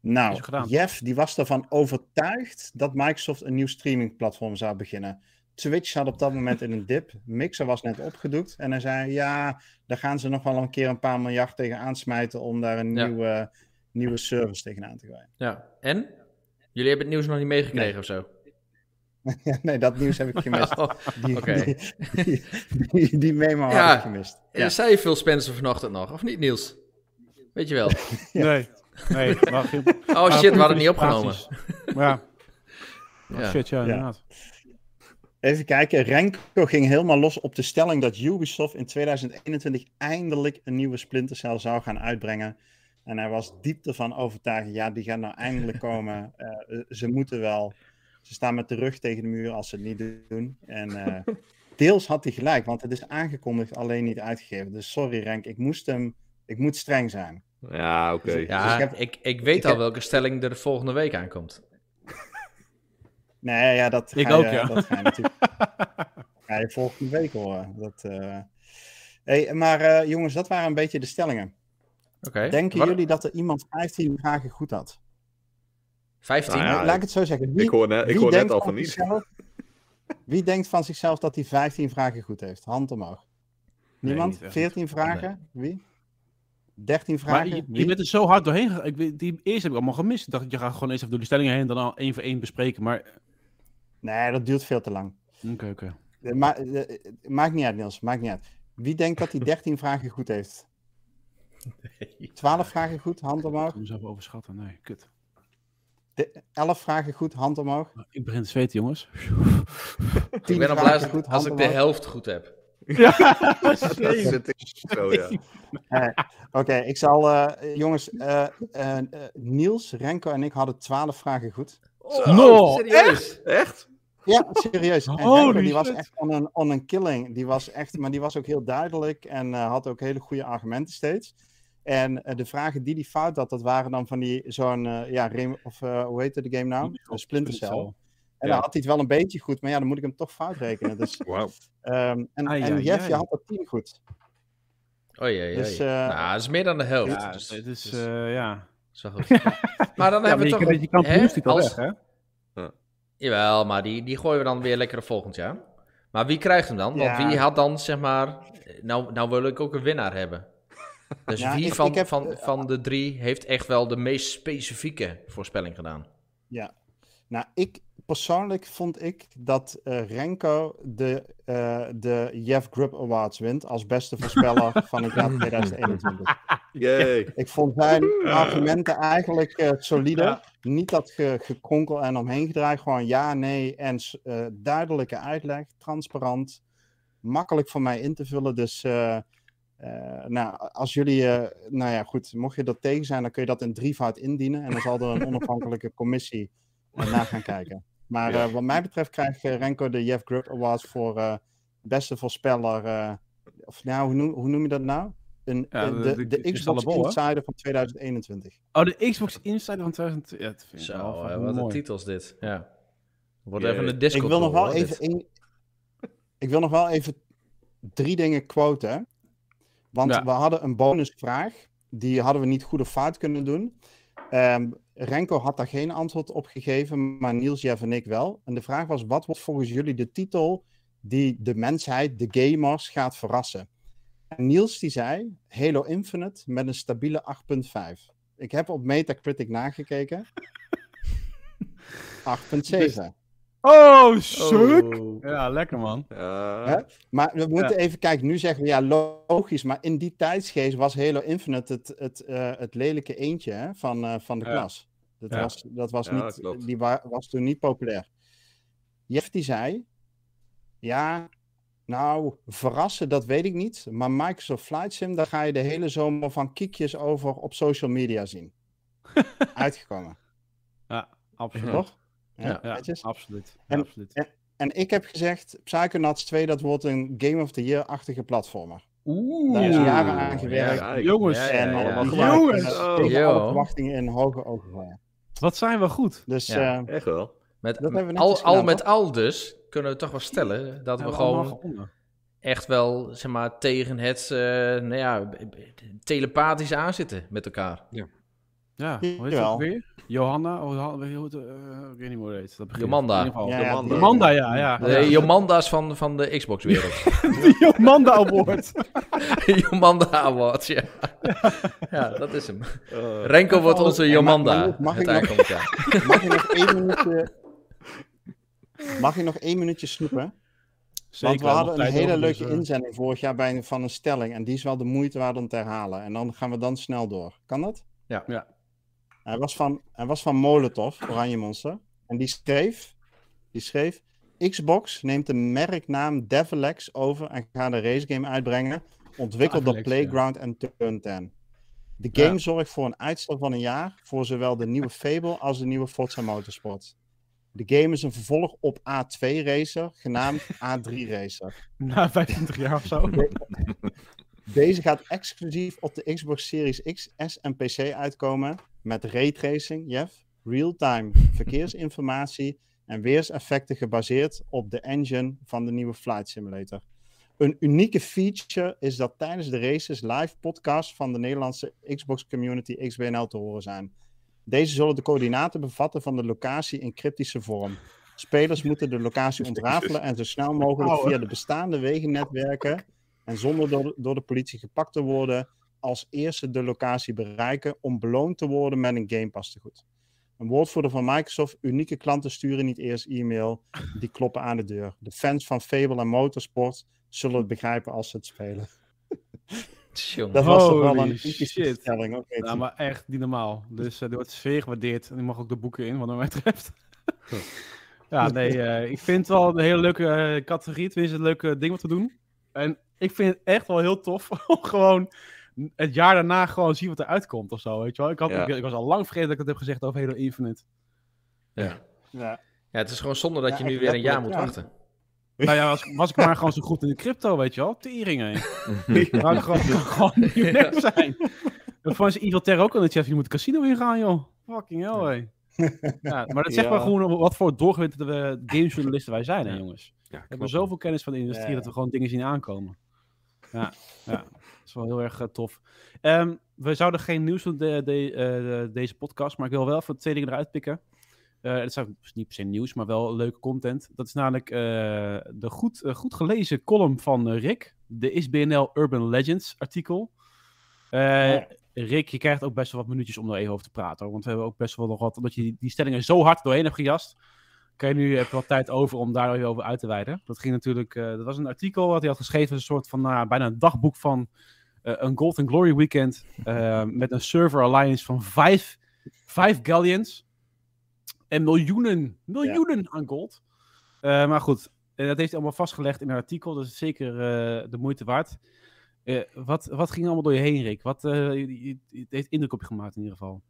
nou. Jeff die was ervan overtuigd dat Microsoft een nieuw streamingplatform zou beginnen. Twitch zat op dat moment in een dip. Mixer was net opgedoekt. En hij zei: Ja, daar gaan ze nog wel een keer een paar miljard tegen aansmijten. om daar een
Ja.
nieuwe, nieuwe service tegenaan te gooien.
ja. En? Jullie hebben het nieuws nog niet meegekregen
Nee.
of zo?
Nee, dat nieuws heb ik gemist.
Oh,
Die,
Oké.
die, die, die- die memo
Ja.
heb ik gemist.
ja.
Ja.
Zei Phil Spencer vanochtend nog, of niet Niels? Weet je wel.
Nee. Nee. maar
Oh shit, we hadden het niet opgenomen.
Maar ja.
Ja.
Shit, ja, inderdaad.
Even kijken. Renko ging helemaal los op de stelling dat Ubisoft in 2021 eindelijk een nieuwe Splinter Cell zou gaan uitbrengen. En hij was diep ervan overtuigd. Ja, die gaat nou eindelijk komen. Eh, ze moeten wel. Ze staan met de rug tegen de muur als ze het niet doen. En eh, deels had hij gelijk, want het is aangekondigd, alleen niet uitgegeven. Dus sorry Renk, ik moest hem. Ik moet streng zijn.
Ja, oké.
Ja,
Dus ik heb-
ik, ik weet
ik
al
heb-
welke stelling er de volgende week aankomt.
Nee, ja, dat
Ik
ga je,
ook, ja.
Dat ga je natuurlijk ga je volgende week horen. Dat, eh, hey, maar eh, jongens, dat waren een beetje de stellingen.
Oké.
Denken
Wat-
jullie dat er iemand 15 vragen goed had?
15?
Nou ja,
Laat ik het zo zeggen. Wie,
ik hoor net, ik hoor net al van niet.
zichzelf- wie denkt van zichzelf dat hij 15 vragen goed heeft? Hand omhoog. Niemand?
niet echt.
14 vragen? Wie? 13
Maar
vragen?
je, je
Wie?
bent er zo hard doorheen gegaan. Ik Die eerste heb ik allemaal gemist. Ik dacht, je gaat gewoon eens even door die stellingen heen en dan al één voor één bespreken. Maar
Nee, dat duurt veel te lang.
oké, oké.
Eh, Ma eh, eh, maakt niet uit, Niels. Maakt niet uit. Wie denkt dat hij 13 vragen goed heeft? 12 vragen goed, hand
Ik
omhoog.
kan mezelf overschatten. Nee, kut.
De 11 vragen goed, hand omhoog.
Ik begin te zweten, jongens.
10
Ik ben op luister
goed,
als ik de helft goed heb.
Dat zit ik zo, ja.
Oké, ik zal, eh, jongens, eh, eh, eh, Niels, Renko en ik hadden 12 vragen goed.
Oh,
No,
serieus?
Echt?
Ja, serieus. En die was echt on een, on een killing. Die was echt, maar die was ook heel duidelijk en eh, had ook hele goede argumenten steeds. En eh, de vragen die die fout had, dat waren dan van die zo'n, eh, ja, Rem- of eh, hoe heette de game nou? Splinter Cell. En
Ja.
dan had hij het wel een beetje goed, maar ja, dan moet ik hem toch fout rekenen. Dus,
Wauw.
ehm, en,
Ai,
en
ai,
Jeff,
ai.
je had er 10 goed.
Oh jee,
Dus,
jee.
eh,
nou, dat is meer dan de helft.
Ja,
dus,
het is,
dus-
eh, ja.
Dat is wel goed. maar dan
Ja,
hebben
maar
we toch...
je titel
als-
weg, hè?
Jawel, maar die, die gooien we dan weer lekker op volgend jaar. Maar wie krijgt hem dan? Want
Ja.
wie had dan, zeg maar... Nou, nou wil ik ook een winnaar hebben. Dus
Ja,
wie
ik-
van,
ik heb,
van,
eh,
van de drie heeft echt wel de meest specifieke voorspelling gedaan?
Ja. Nou, ik persoonlijk vond ik dat eh, Renko de, eh, de Jeff Grubb Awards wint als beste voorspeller van het jaar 2021.
Yay.
Ik vond zijn argumenten eigenlijk eh, solide.
Ja.
Niet dat ge, gekronkel en omheen gedraaid. Gewoon ja, nee en eh, duidelijke uitleg. Transparant. Makkelijk voor mij in te vullen. Dus eh, eh, nou, als jullie, eh, nou ja, goed, mocht je er tegen zijn, dan kun je dat in drievoud indienen. En dan zal er een onafhankelijke commissie naar gaan kijken. Maar eh, wat mij betreft krijgt eh, Renko de Jeff Grubb Awards voor eh, beste voorspeller. eh, of nou, hoe noem, hoe noem je dat nou? Een,
Ja, de-
de,
de
de, Xbox
bol, hè?
Insider van 2021.
Oh, de Xbox Insider van 2000. Ja, dat vind ik wel
Zo,
fucking
hè, wat een titels dit. Ja. Wordt even een disco
Ik wil nog wel
hoor,
even ik wil nog wel even drie dingen quoten. Want
Ja.
we hadden een bonusvraag. Die hadden we niet goed of fout kunnen doen. Ehm, Renko had daar geen antwoord op gegeven, maar Niels, Jeff en ik wel. En de vraag was: wat wordt volgens jullie de titel die de mensheid, de gamers, gaat verrassen? En Niels die zei: Halo Infinite met een stabiele 8,5. Ik heb op Metacritic nagekeken. 8,7.
Oh, suk!
Oh.
Ja, lekker man.
Maar we moeten even kijken, nu zeggen we ja, logisch, maar in die tijdsgeest was Halo Infinite het, het, eh, het lelijke eentje hè, van, eh, van de
Ja.
klas. Dat
Ja.
was, dat was,
Ja,
niet, die wa- was toen niet populair. Jeff die zei, ja, nou, verrassen, dat weet ik niet, maar Microsoft Flight Sim, daar ga je de hele zomer van kiekjes over op social media zien. Uitgekomen,
Ja, absoluut.
toch?
Ja.
Absoluut.
En-
absoluut.
En ik heb gezegd, Psychonauts 2, dat wordt een Game of the Year-achtige platformer.
Oeh.
Daar is
Ja.
jaren aan gewerkt.
Jongens,
En
ja.
allemaal.
Jongens!
En,
Oh.
tegen alle verwachtingen in hoge ogen gooien.
Wat zijn we goed.
Dus
Ja.
eh,
Echt wel.
Met,
Dat
al, met al dus kunnen we toch wel stellen dat we gewoon echt wel zeg maar, tegen het eh, nou ja, telepathisch aanzitten met elkaar.
Ja, hoe heet ook weer? Johanna? Oh, eh, ik weet niet meer hoe het heet. Dat.
Jomanda.
In ieder geval.
ja, ja,
Jomanda.
ja. ja.
De. Jomanda's van, van de Xbox-wereld.
De Jomanda Award.
Jomanda Awards, ja. ja, dat is hem.
Eh,
Renko wordt onze Jomanda.
mag- mag ik nog- mag je nog één minuutje... Mag je nog één minuutje snoepen? Want we hadden een hele
dus,
leuke
eh,
inzending vorig jaar bij, een- van een stelling. En die is wel de moeite waard om te herhalen. En dan gaan we dan snel door. Kan dat?
Ja.
Ja.
Hij was van, hij was van Molotov, Oranje Monster. En die schreef, die schreef... Xbox neemt de merknaam Devilex over en gaat een racegame uitbrengen. Ontwikkeld door
ja.
Playground en Turn 10. De game
Ja.
zorgt voor een uitstel van een jaar voor zowel de nieuwe Fable als de nieuwe Forza Motorsport. De game is een vervolg op A2 Racer, genaamd A3 Racer.
Na 25 jaar of zo.
Deze gaat exclusief op de Xbox Series X, S en PC uitkomen. Met raytracing, Jeff, real-time verkeersinformatie en weerseffecten gebaseerd op de engine van de nieuwe Flight Simulator. Een unieke feature is dat tijdens de races live podcasts van de Nederlandse Xbox Community XBNL te horen zijn. Deze zullen de coördinaten bevatten van de locatie in cryptische vorm. Spelers moeten de locatie ontrafelen en zo snel mogelijk via de bestaande wegennetwerken en zonder door, door de politie gepakt te worden, als eerste de locatie bereiken om beloond te worden met een Game Pass tegoed. Een woordvoerder van Microsoft, unieke klanten sturen niet eerst e-mail, die kloppen aan de deur. De fans van Fable en Motorsport zullen het begrijpen als ze het spelen.
Tjonge.
Dat was toch wel een typische
shit.
stelling. Oké,
Ja, maar echt niet normaal. Dus eh er wordt zeer gewaardeerd. En die mag ook de boeken in, wat mij betreft. ja, nee, eh, ik vind het wel een hele leuke eh, categorie. Tenminste, een leuke ding wat te doen. En ik vind het echt wel heel tof om gewoon het jaar daarna gewoon zien wat eruit komt of zo, weet je wel. Ik, had,
Ja.
ik, ik was al lang vergeten dat ik het heb gezegd over Halo Infinite.
Ja.
ja.
ja, het is gewoon zonde dat
Ja,
je nu weer een jaar moet wachten.
Nou ja, was, was ik maar gewoon zo goed in de crypto, weet je wel. Tering, hè. Zou ik gewoon, gewoon miljonair zijn. Dan vond ze Evil Terror ook in de chat. Je moet het casino ingaan, joh. Fucking hell, hé. Ja, maar dat zegt
Ja.
maar gewoon wat voor doorgewinterde gamejournalisten wij zijn, hè,
Ja.
We hebben
klopt.
zoveel kennis van de industrie
Ja.
dat we gewoon dingen zien aankomen. Ja, ja. dat is wel heel erg eh, tof. Ehm, we zouden geen nieuws doen de, de, eh, de- deze podcast, maar ik wil wel voor twee dingen eruit pikken. Eh het is niet per se nieuws, maar wel leuke content. Dat is namelijk eh, de goed, goed gelezen column van Rick. De ISBNL Urban Legends artikel. Eh,
Ja.
Rick, je krijgt ook best wel wat minuutjes om er even over te praten. Hoor, want we hebben ook best wel nog wat, omdat je die, die stellingen zo hard doorheen hebt gejast. Kan je nu even wat tijd over om daar over uit te wijden. Dat ging natuurlijk, eh, dat was een artikel wat hij had geschreven, een soort van, nou bijna een dagboek van eh, een Golden Glory weekend. eh, met een server alliance van vijf, vijf galleons. En miljoenen, miljoenen aan gold. Maar goed, dat heeft hij allemaal vastgelegd in een artikel. Dat is zeker de moeite waard. Wat, wat ging allemaal door je heen, Rick? Wat het heeft indruk op je gemaakt in ieder geval.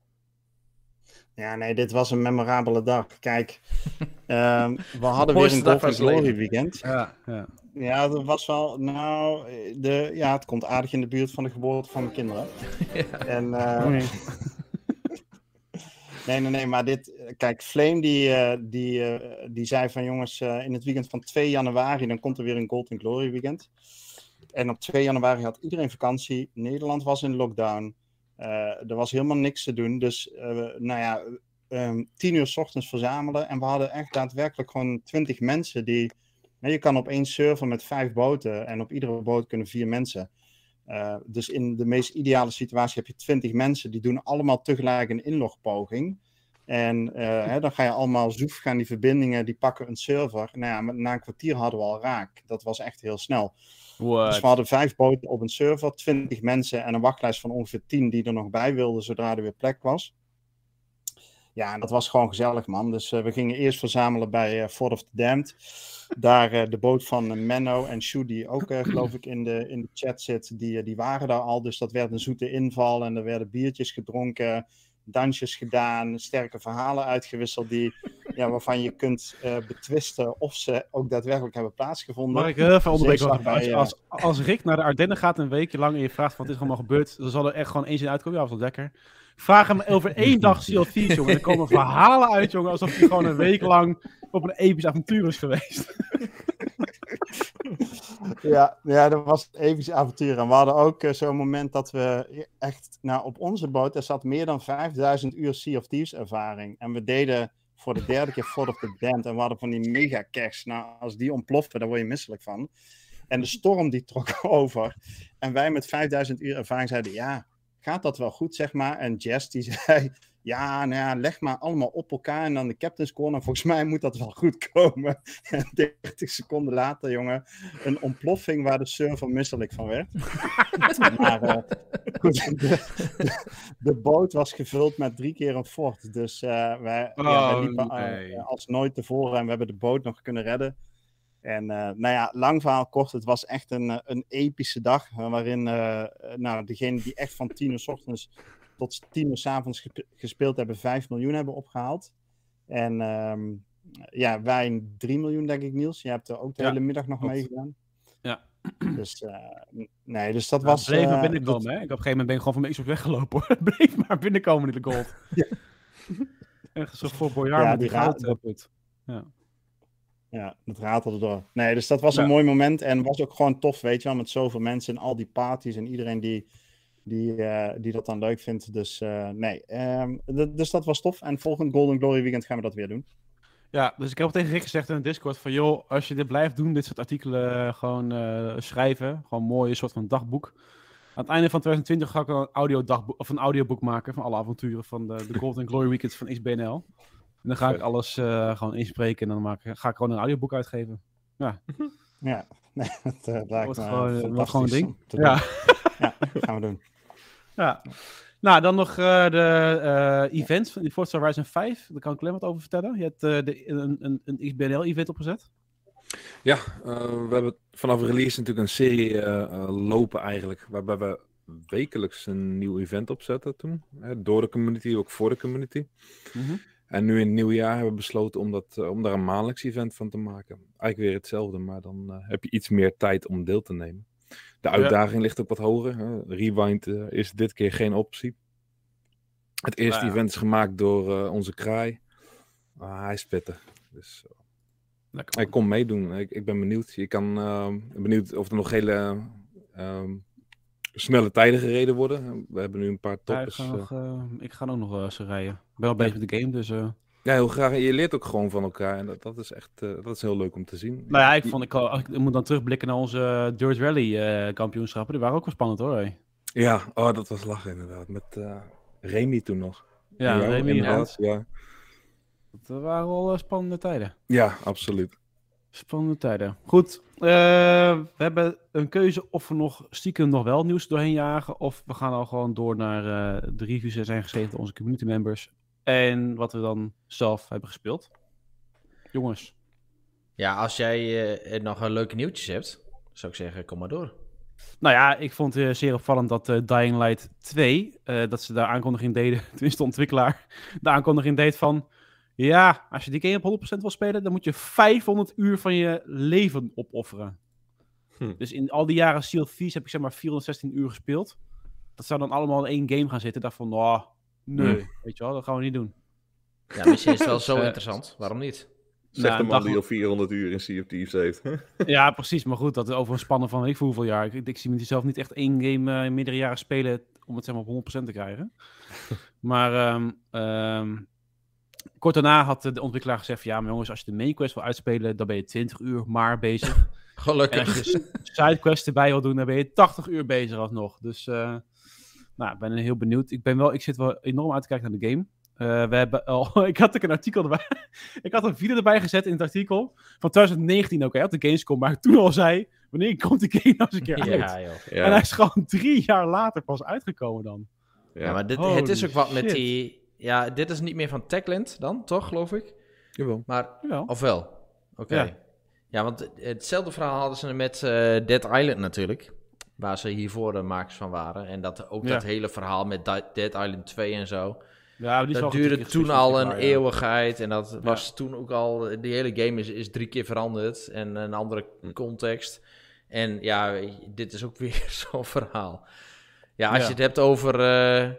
Ja, nee, dit was een memorabele dag. Kijk, ehm, we hadden weer een Golden Glory weekend.
Ja, ja.
Ja, dat was wel, nou, de, ja, het komt aardig in de buurt van de geboorte van mijn kinderen. En, eh,
nee.
nee, nee, nee, maar dit, kijk, Flame die, eh, die, eh, die zei van jongens, eh, in het weekend van 2 januari, dan komt er weer een Golden Glory weekend. En op 2 januari had iedereen vakantie, Nederland was in lockdown, er was helemaal niks te doen. Dus, eh, nou ja, ehm 10 uur 's ochtends verzamelen en we hadden echt daadwerkelijk gewoon 20 mensen die, nou, je kan op één server met vijf boten en op iedere boot kunnen vier mensen. Uh, dus in de meest ideale situatie heb je 20 mensen die doen allemaal tegelijk een inlogpoging. En uh, hè, dan ga je allemaal zoef, gaan die verbindingen, die pakken een server. Nou ja, na een kwartier hadden we al raak. Dat was echt heel snel.
What?
Dus we hadden vijf boten op een server, 20 mensen en een wachtlijst van ongeveer 10 die er nog bij wilden zodra er weer plek was. Ja, en dat was gewoon gezellig, man. Dus uh, we gingen eerst verzamelen bij uh, Fort of the Damned. Daar uh, de boot van Menno en Shu, die ook geloof ik in de, in de chat zit, die, die waren daar al. Dus dat werd een zoete inval en er werden biertjes gedronken, dansjes gedaan, sterke verhalen uitgewisseld die, ja, waarvan je kunt uh, betwisten of ze ook daadwerkelijk hebben plaatsgevonden.
Mag ik heel even onderbreken?
bij,
als, als, als Rick naar de Ardennen gaat een weekje lang en je vraagt wat is er allemaal gebeurd, dan zal er echt gewoon één zin uitkomen. Ja, was wel lekker. Vraag hem over één dag Thieves, jongen. Er komen verhalen uit, jongen, alsof hij gewoon een week lang op een episch avontuur is geweest.
ja, ja, dat was een episch avontuur. En we hadden ook uh, zo'n moment dat we echt, nou, op onze boot, er zat meer dan 5000 uur Sea of Thieves ervaring. En we deden voor de derde keer Fort of the Damned en we hadden van die mega caches. Nou, als die ontploffen, daar word je misselijk van. En de storm die trok over. En wij met 5000 uur ervaring zeiden, ja, gaat dat wel goed, zeg maar. En Jess die zei, ja, nou ja, leg maar allemaal op elkaar en dan de captain's corner. Volgens mij moet dat wel goed komen. En 30 seconden later, jongen, een ontploffing waar de server misselijk van werd. maar uh, goed, de, de, de, boot was gevuld met drie keer een fort. Dus uh, wij, oh, ja, wij liepen nee. uh, als nooit tevoren en we hebben de boot nog kunnen redden. En uh, nou ja, lang verhaal kort, het was echt een, een epische dag. Waarin uh, nou, degene die echt van 10 uur s ochtends tot 10 uur s avonds ge gespeeld hebben, 5 miljoen hebben opgehaald. En um, ja, wij 3 miljoen, denk ik, Niels. Je hebt er ook de ja, hele middag nog mee gedaan.
Ja.
Dus, n- nee, dus dat
Nou,
was...
bleef maar
eh,
binnenkomen,
dat-
hè. Ik op een gegeven moment ben ik gewoon van mijn Xbox weggelopen, hoor. Bleef maar binnenkomen in de gold. Echt zo voor Boyard
Ja,
met die goud. eh, put.
Ja, dat ratelde door. Nee, dus dat was een
Ja.
mooi moment en was ook gewoon tof, weet je wel, met zoveel mensen en al die parties en iedereen die, die, eh, die dat dan leuk vindt. Dus eh, nee, ehm, dus dat was tof. En volgend Golden Glory weekend gaan we dat weer doen.
Ja, dus ik heb al tegen Rick gezegd in de Discord van... joh, als je dit blijft doen, dit soort artikelen eh, gewoon eh, schrijven... gewoon een mooi soort van dagboek... Aan het einde van 2020 ga ik een audiodagboek, of een audioboek maken van alle avonturen van de, de Golden Glory Weekends van XBNL. En dan ga ik alles eh, gewoon inspreken en dan maak, ga ik gewoon een audioboek uitgeven.
Ja, nee, dat eh, lijkt me
gewoon,
fantastisch
gewoon een ding. Ja.
Ja, gaan we doen.
Ja. Nou, dan nog eh, de eh, events van die Forza Horizon 5. Daar kan ik alleen wat over vertellen. Je hebt eh, de, een, een, een XBNL-event opgezet.
Ja, we hebben vanaf release natuurlijk een serie lopen eigenlijk, waarbij we wekelijks een nieuw event opzetten toen. Hè, door de community, ook voor de community. En nu in het nieuwe jaar hebben we besloten om, dat, om daar een maandelijks event van te maken. Eigenlijk weer hetzelfde, maar dan heb je iets meer tijd om deel te nemen. De uitdaging ligt ook wat hoger. Hè. Rewind eh, is dit keer geen optie. Het eerste
Nou
event is gemaakt door eh, onze kraai. Ah, hij is pittig. Dus eh,
Lekker.
ik kom meedoen. Ik, ik ben benieuwd. Je kan ehm, benieuwd of er nog hele ehm, snelle tijden gereden worden. We hebben nu een paar
Ja, ik,
toppers.
ga
eh.
nog, eh, ik ga ook nog wel eens rijden. Ik ben al bezig met de game, dus... eh,
Ja, heel graag. En je leert ook gewoon van elkaar. En dat, dat is echt eh, dat is heel leuk om te zien.
Nou ja, ik, vond, ik, moet dan terugblikken naar onze Dirt Rally eh, kampioenschappen. Die waren ook wel spannend hoor.
Ja, oh, dat was lachen inderdaad. Met eh Remy toen nog.
Ja,
Ja,
Remy
inderdaad. Ja.
Dat waren wel eh, spannende tijden.
ja, absoluut.
Spannende tijden. Goed, eh, we hebben een keuze of we nog stiekem nog wel nieuws doorheen jagen. Of we gaan al gewoon door naar eh, de reviews die zijn geschreven door onze community members. En wat we dan zelf hebben gespeeld. Jongens.
Ja, als jij eh, nog een leuke nieuwtjes hebt, zou ik zeggen, kom maar door.
Nou ja, ik vond het eh, zeer opvallend dat eh, Dying Light 2, eh, dat ze de aankondiging deden, tenminste de ontwikkelaar, de aankondiging deed van, ja, als je die game op 100% wil spelen, dan moet je 500 uur van je leven opofferen.
Hm.
Dus in al die jaren Sea of Thieves heb ik zeg maar 416 uur gespeeld. Dat zou dan allemaal in één game gaan zitten. Ik dacht van, nou, nee, weet je wel, dat gaan we niet doen.
Ja, misschien is het wel zo interessant. Waarom niet?
Zeg
Nou,
de
een
man
dag-
die al 400 uur in Sea of Thieves heeft.
Ja, precies. Maar goed, dat is over een spannen van weet ik veel hoeveel jaar. Ik, ik zie mezelf niet echt één game eh, in meerdere jaren spelen om het zeg maar op 100% te krijgen. maar ehm, ehm, kort daarna had de ontwikkelaar gezegd van, ja, maar jongens, als je de main quest wil uitspelen, dan ben je 20 uur maar bezig. En
Gelukkig.
als je de sidequest erbij wil doen, dan ben je 80 uur bezig alsnog. Dus, eh, nou, ik ben heel benieuwd. Ik, ben wel, ik zit wel enorm uit te kijken naar de game. Eh, we hebben al, ik had ook een artikel erbij. ik had een video erbij gezet in het artikel van 2019 ook, hè, op de Gamescom. Maar toen al zei, wanneer komt de game nou eens een keer uit?
Ja, joh.
Ja,
En hij is gewoon drie jaar later pas uitgekomen dan.
Ja, maar dit,
Holy
het is ook wat met die... Ja, dit is niet meer van Techland dan, toch, geloof ik?
Jawel.
Maar,
Jawel.
of wel? Oké.
Ja.
Ja. want hetzelfde verhaal hadden ze met eh, Dead Island natuurlijk. Waar ze hiervoor de makers van waren. En dat, ook
Ja.
dat hele verhaal met Dead Island 2 en zo.
Ja, die
dat duurde toen al een eeuwigheid. En dat was toen ook al... Die hele game is, is drie keer veranderd. En een andere
Hm.
context. En ja, dit is ook weer zo'n verhaal. Ja, als
Ja.
je het hebt over... eh,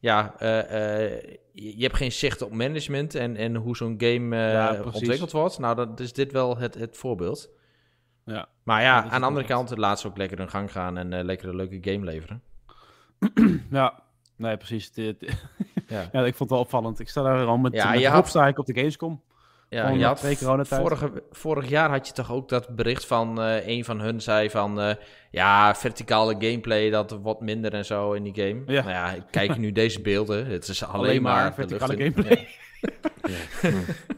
ja, eh, eh, je hebt geen zicht op management en, en hoe zo'n game
Ja,
ontwikkeld wordt. Nou, dan is dit wel het, het voorbeeld.
Ja.
Maar
Ja,
ja, aan de andere kant, laat ze ook lekker hun gang gaan en eh, lekker een leuke game leveren.
Ja, nee, precies. Dit,
Ja.
ja, ik vond het wel opvallend. Ik sta daar al met,
Ja,
met
je
hoop
had-
sta ik op de Gamescom.
Ja, je had vorige, vorig jaar had je toch ook dat bericht van eh, een van hun zei van... eh, ja, verticale gameplay, dat wordt minder en zo in die game.
Ja.
Nou ja, kijk je nu deze beelden. Het is alleen,
Alleen maar
maar,
verticale gameplay.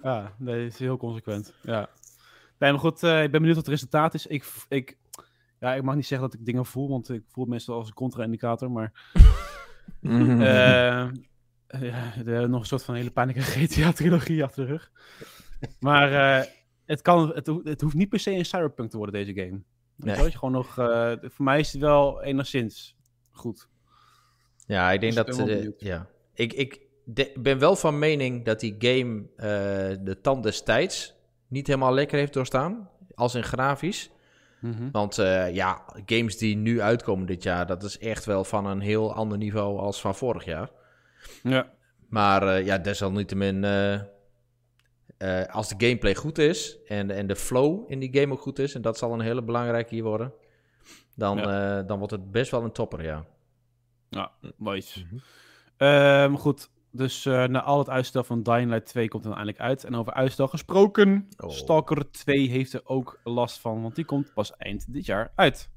Ja, nee, dat is heel consequent. Ja. Nee, maar goed, eh, ik ben benieuwd wat het resultaat is. Ik, ik, ja, ik mag niet zeggen dat ik dingen voel, want ik voel het meestal als een contra-indicator. Maar
Mhm.
eh, ja, nog een soort van hele pijnlijke GTA-trilogie achter de rug. Maar eh, het, kan, het, het hoeft niet per se een cyberpunk te worden, deze game.
Nee.
dat je gewoon nog, voor mij is het wel enigszins goed.
Ja, ik denk
Dus
dat... ja. Ik, ik de- ben wel van mening dat die game de tand des tijds niet helemaal lekker heeft doorstaan. Als in grafisch.
Mhm.
Want eh, ja, games die nu uitkomen dit jaar, dat is echt wel van een heel ander niveau als van vorig jaar.
Ja.
Maar eh, ja, desalniettemin, eh als de gameplay goed is en, en de flow in die game ook goed is, en dat zal een hele belangrijke hier worden, dan, dan wordt het best wel een topper, ja.
Ja, nice. Ehm, goed, dus eh, na al het uitstel van Dying Light 2 komt het uiteindelijk uit. En over uitstel gesproken,
Oh.
Stalker 2 heeft er ook last van, want die komt pas eind dit jaar uit.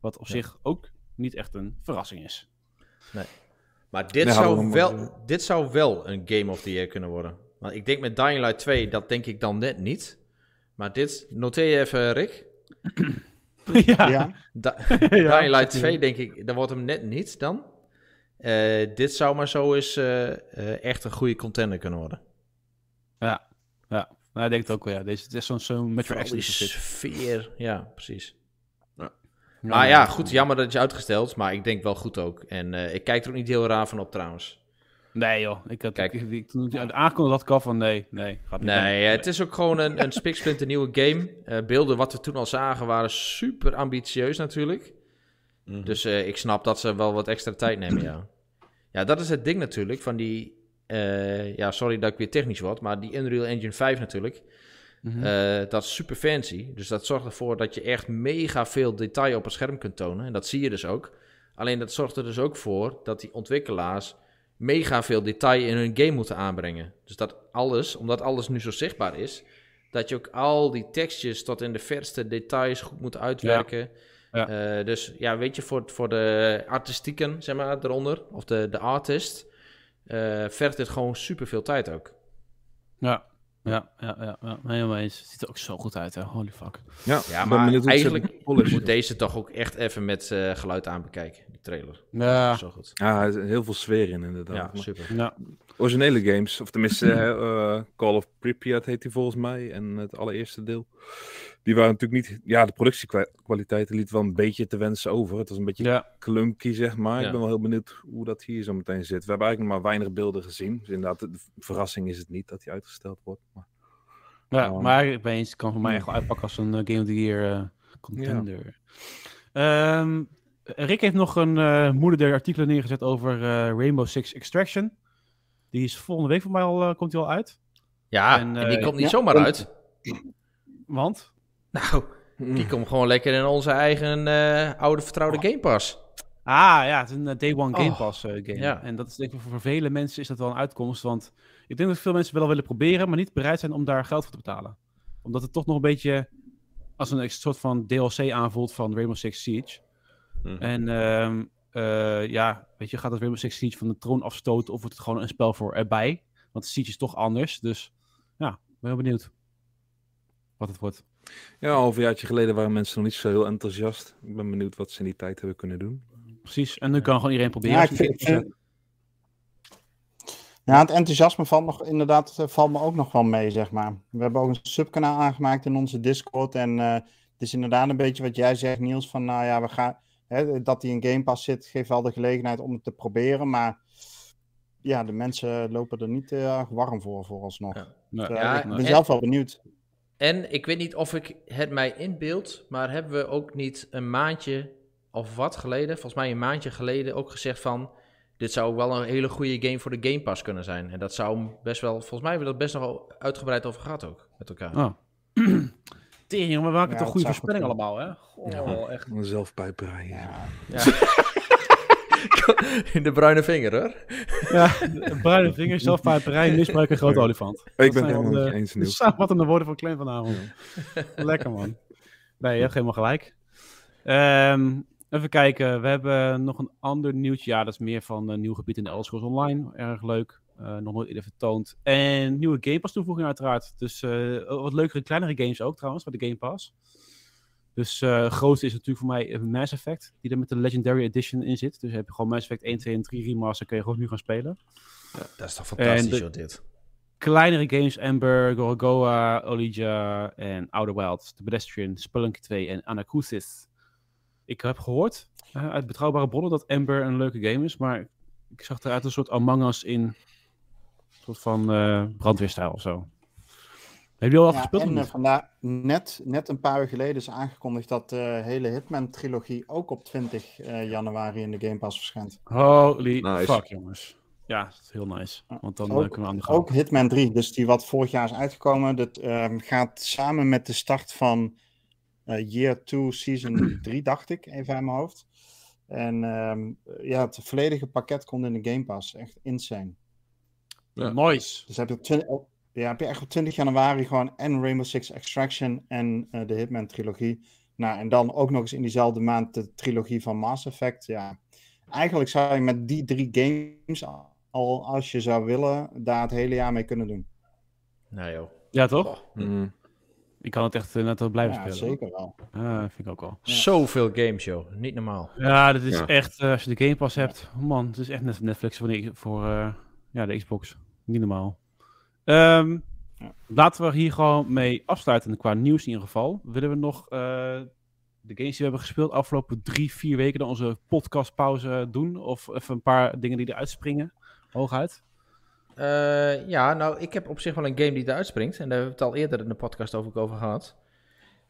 Wat op
Ja.
zich ook niet echt een verrassing is.
Maar dit,
Nee, hadden we
zou wel,
maar-
dit zou wel een Game of the Year kunnen worden. Want ik denk met Dying Light 2, dat denk ik dan net niet. Maar dit, noteer je even, Rick.
ja.
Dying Light 2, denk ik, dat wordt hem net niet dan. Eh, dit zou maar zo eens eh, eh, echt een goede contender kunnen worden.
ja. Nou, ik denk het ook wel, ja. Deze het is zo'n zo'n Metro
Vooral die
Exodus zit.
sfeer, ja, precies.
Ja,
Maar ja, goed, jammer dat het is uitgesteld, maar ik denk wel goed ook. En eh, ik kijk er ook niet heel raar van op trouwens.
Nee joh, ik had,
Kijk.
ik, ik, toen ik aankondigde dat ik al van nee, nee, gaat niet.
Nee, het is ook gewoon een, een spiksplinter nieuwe game. Eh, beelden wat we toen al zagen waren super ambitieus natuurlijk.
Mhm.
Dus eh, ik snap dat ze wel wat extra tijd nemen, ja. Ja, dat is het ding natuurlijk van die... eh, ja, sorry dat ik weer technisch word, maar die Unreal Engine 5 natuurlijk.
Mhm.
eh, dat is super fancy. Dus dat zorgt ervoor dat je echt mega veel detail op een scherm kunt tonen. En dat zie je dus ook. Alleen dat zorgt er dus ook voor dat die ontwikkelaars mega veel detail in hun game moeten aanbrengen. Dus dat alles, omdat alles nu zo zichtbaar is, dat je ook al die tekstjes tot in de verste details goed moet uitwerken.
Ja.
Eh, dus ja, weet je, voor, voor de artistieken, zeg maar, eronder, of de, de artist, eh vergt dit gewoon super veel tijd ook.
Ja, ja, ja, ja, ja. helemaal eens. Het ziet er ook zo goed uit, hè. Holy fuck.
Ja,
Ja, maar eigenlijk moet deze toch ook echt even met eh, geluid aanbekijken, die trailer.
Ja,
Zo goed.
Ja, er heel veel sfeer in inderdaad.
Ja,
Maar
super.
ja.
originele games, of tenminste Call of Pripyat heet die volgens mij, en het allereerste deel. Die waren natuurlijk niet, ja, de productiekwaliteit liet wel een beetje te wensen over. Het was een beetje
ja.
klunky, zeg maar.
Ja.
Ik ben wel heel benieuwd hoe dat hier zo meteen zit. We hebben eigenlijk nog maar weinig beelden gezien. Dus inderdaad, de verrassing is het niet dat hij uitgesteld wordt. Maar...
Ja,
Oh.
maar ik ben eens, het kan voor mij echt wel uitpakken als een eh, Game of the Year eh, contender. Ehm, Rick heeft nog een eh moeder der artikelen neergezet over eh, Rainbow Six Extraction. Die is volgende week voor mij al, komt die al uit.
Ja,
En,
en, die komt niet
ja,
zomaar uit.
Want?
Nou, die komt gewoon lekker in onze eigen eh, oude vertrouwde Game Pass.
Ah ja, het is een eh, Day One Game
Oh,
Pass eh, game.
ja.
En dat is denk ik voor vele mensen is dat wel een uitkomst. Want ik denk dat veel mensen wel willen proberen, maar niet bereid zijn om daar geld voor te betalen. Omdat het toch nog een beetje als een soort van DLC aanvoelt van Rainbow Six Siege.
Mhm.
En ehm, eh, ja, weet je, gaat het Rainbow Six Siege van de troon afstoten of wordt het gewoon een spel voor erbij? Want Siege is toch anders, dus ja, ben heel benieuwd wat het wordt.
Ja, een halfjaartje geleden waren mensen nog niet zo heel enthousiast. Ik ben benieuwd wat ze in die tijd hebben kunnen doen.
Precies, en nu kan gewoon iedereen proberen.
Ja, ik vind, vind- ja, het enthousiasme valt nog inderdaad eh, valt me ook nog wel mee, zeg maar. We hebben ook een subkanaal aangemaakt in onze Discord. En eh, het is inderdaad een beetje wat jij zegt, Niels. Van nou ja, we gaan, hè, dat die in Game Pass zit, geeft wel de gelegenheid om het te proberen. Maar ja, de mensen lopen er niet warm voor, vooralsnog.
Ja.
Nee,
Dus, eh,
Ja,
ik ben
en-
zelf wel benieuwd.
En ik weet niet of ik het mij inbeeld, maar hebben we ook niet een maandje of wat geleden, volgens mij een maandje geleden, ook gezegd van... Dit zou wel een hele goede game voor de Game Pass kunnen zijn. En dat zou best wel, volgens mij hebben we dat best nog wel uitgebreid over gehad ook, met elkaar.
Oh. Tering, jongen, we maken
Ja,
toch goede
goed
allemaal, hè? Goh, echt.
Een zelfpijperij.
Ja.
Ja. In de bruine vinger, hoor.
Ja, bruine vingers, zelfpijperij, misbruik en grote olifant.
Ik ben het helemaal
wel
met
de-
je eens,
de
Niels.
samenvattende woorden van Clem vanavond. Lekker, man. Nee, je hebt helemaal gelijk. Ehm, even kijken, we hebben nog een ander nieuwtje. Ja, dat is meer van een nieuw gebied in de Online. Erg leuk. Eh, nog nooit eerder vertoond. En nieuwe Game Pass toevoeging uiteraard. Dus eh, wat leukere, kleinere games ook trouwens, bij de Game Pass. Dus het grootste is natuurlijk voor mij eh, Mass Effect, die er met de Legendary Edition in zit. Dus heb je gewoon Mass Effect 1, 2 en 3 remaster, kun je gewoon nu gaan spelen.
Dat is toch fantastisch,
de-
joh, dit.
kleinere games, Ember, Gorogoa, Olija en Outer Wilds, The Pedestrian, Spelunky 2 en Anacrusis. Ik heb gehoord eh, uit betrouwbare bronnen dat Ember een leuke game is, maar ik zag eruit een soort Among Us in een soort van eh brandweerstijl of zo. Heb je al
Ja,
gespeeld?
en eh,
niet?
vandaar, net, net een paar uur geleden is aangekondigd dat de hele Hitman-trilogie ook op 20 eh, januari in de Game Pass verschijnt.
Holy
Nice.
fuck, jongens. Ja, dat is heel nice. Want dan eh,
Ook-
kunnen we aan de gang.
Ook Hitman 3, dus die wat vorig jaar is uitgekomen, dat ehm, gaat samen met de start van eh, Year 2 Season 3, dacht ik, even aan mijn hoofd. En ehm, ja, het volledige pakket komt in de Game Pass. Echt insane.
Ja.
Nice.
Dus heb je, op 20 op- ja, heb je echt op 20 januari gewoon en Rainbow Six Extraction en eh, de Hitman trilogie. Nou, en dan ook nog eens in diezelfde maand de trilogie van Mass Effect. Ja, eigenlijk zou je met die drie games al, als je zou willen, daar het hele jaar mee kunnen doen.
Nou joh.
Ja, toch?
Mm.
Ik kan het echt eh, net wel blijven
Ja,
spelen.
zeker wel.
Ja, vind ik ook wel.
Ja.
Zoveel games, joh. Niet normaal.
Ja, dit is
Ja.
echt, eh, als je de Game Pass hebt, oh man, het is echt net Netflix voor, de, voor eh, ja, de Xbox. Niet normaal. Ehm. Laten we hier gewoon mee afsluiten qua nieuws in ieder geval. Willen we nog eh, de games die we hebben gespeeld afgelopen drie, vier weken dan onze podcastpauze doen? Of even een paar dingen die eruit springen, hooguit?
Eh, ja, nou, ik heb op zich wel een game die eruit springt. En daar hebben we het al eerder in de podcast over, over gehad.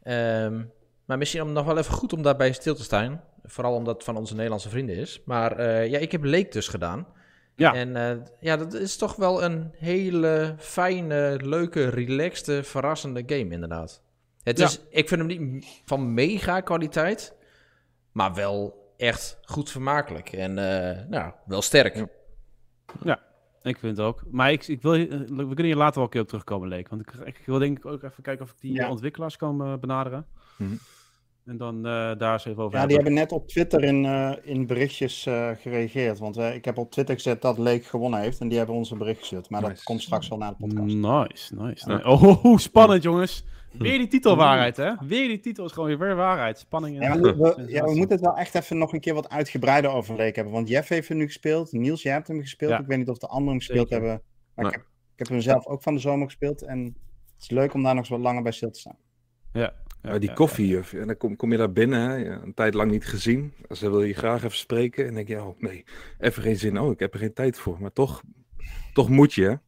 Ehm, maar misschien om nog wel even goed om daarbij stil te staan. Vooral omdat het van onze Nederlandse vrienden is. Maar eh, ja, ik heb Lake dus gedaan.
Ja.
En eh, ja, dat is toch wel een hele fijne, leuke, relaxte, verrassende game inderdaad. Het
Ja.
is, ik vind hem niet van mega kwaliteit. Maar wel echt goed vermakelijk. En eh, nou, wel sterk.
Ik vind het ook. Maar ik, ik wil, eh, we kunnen hier later wel een keer op terugkomen, Leek. Want ik, ik wil denk ik ook even kijken of ik die
Ja.
ontwikkelaars kan benaderen.
Mhm.
En dan eh, daar eens even over
Ja, die
hebben.
net op Twitter in, eh, in berichtjes eh, gereageerd. Want eh, ik heb op Twitter gezet dat Leek gewonnen heeft. En die hebben ons een bericht gestuurd. Maar dat komt straks wel na de podcast.
Nice, nice. Oh, spannend jongens. Weer die titelwaarheid, hè? Weer die titel is gewoon weer weer waarheid. Spanning en
Ja, we, ja, we moeten het wel echt even nog een keer wat uitgebreider over Leek hebben. Want Jeff heeft hem nu gespeeld. Niels, jij hebt hem gespeeld.
Ja.
Ik weet niet of de anderen hem gespeeld
Zeker.
hebben. Maar ik, heb, ik heb hem zelf ook van de zomer gespeeld. En het is leuk om daar nog eens wat langer bij stil te staan.
Ja,
Ja, die
ja,
koffie, of- en dan kom, kom je daar binnen, hè, een tijd lang niet gezien. Ze wil je graag even spreken. En denk je, oh nee, even geen zin. Oh, ik heb er geen tijd voor. Maar toch, toch moet je, hè.
Ja,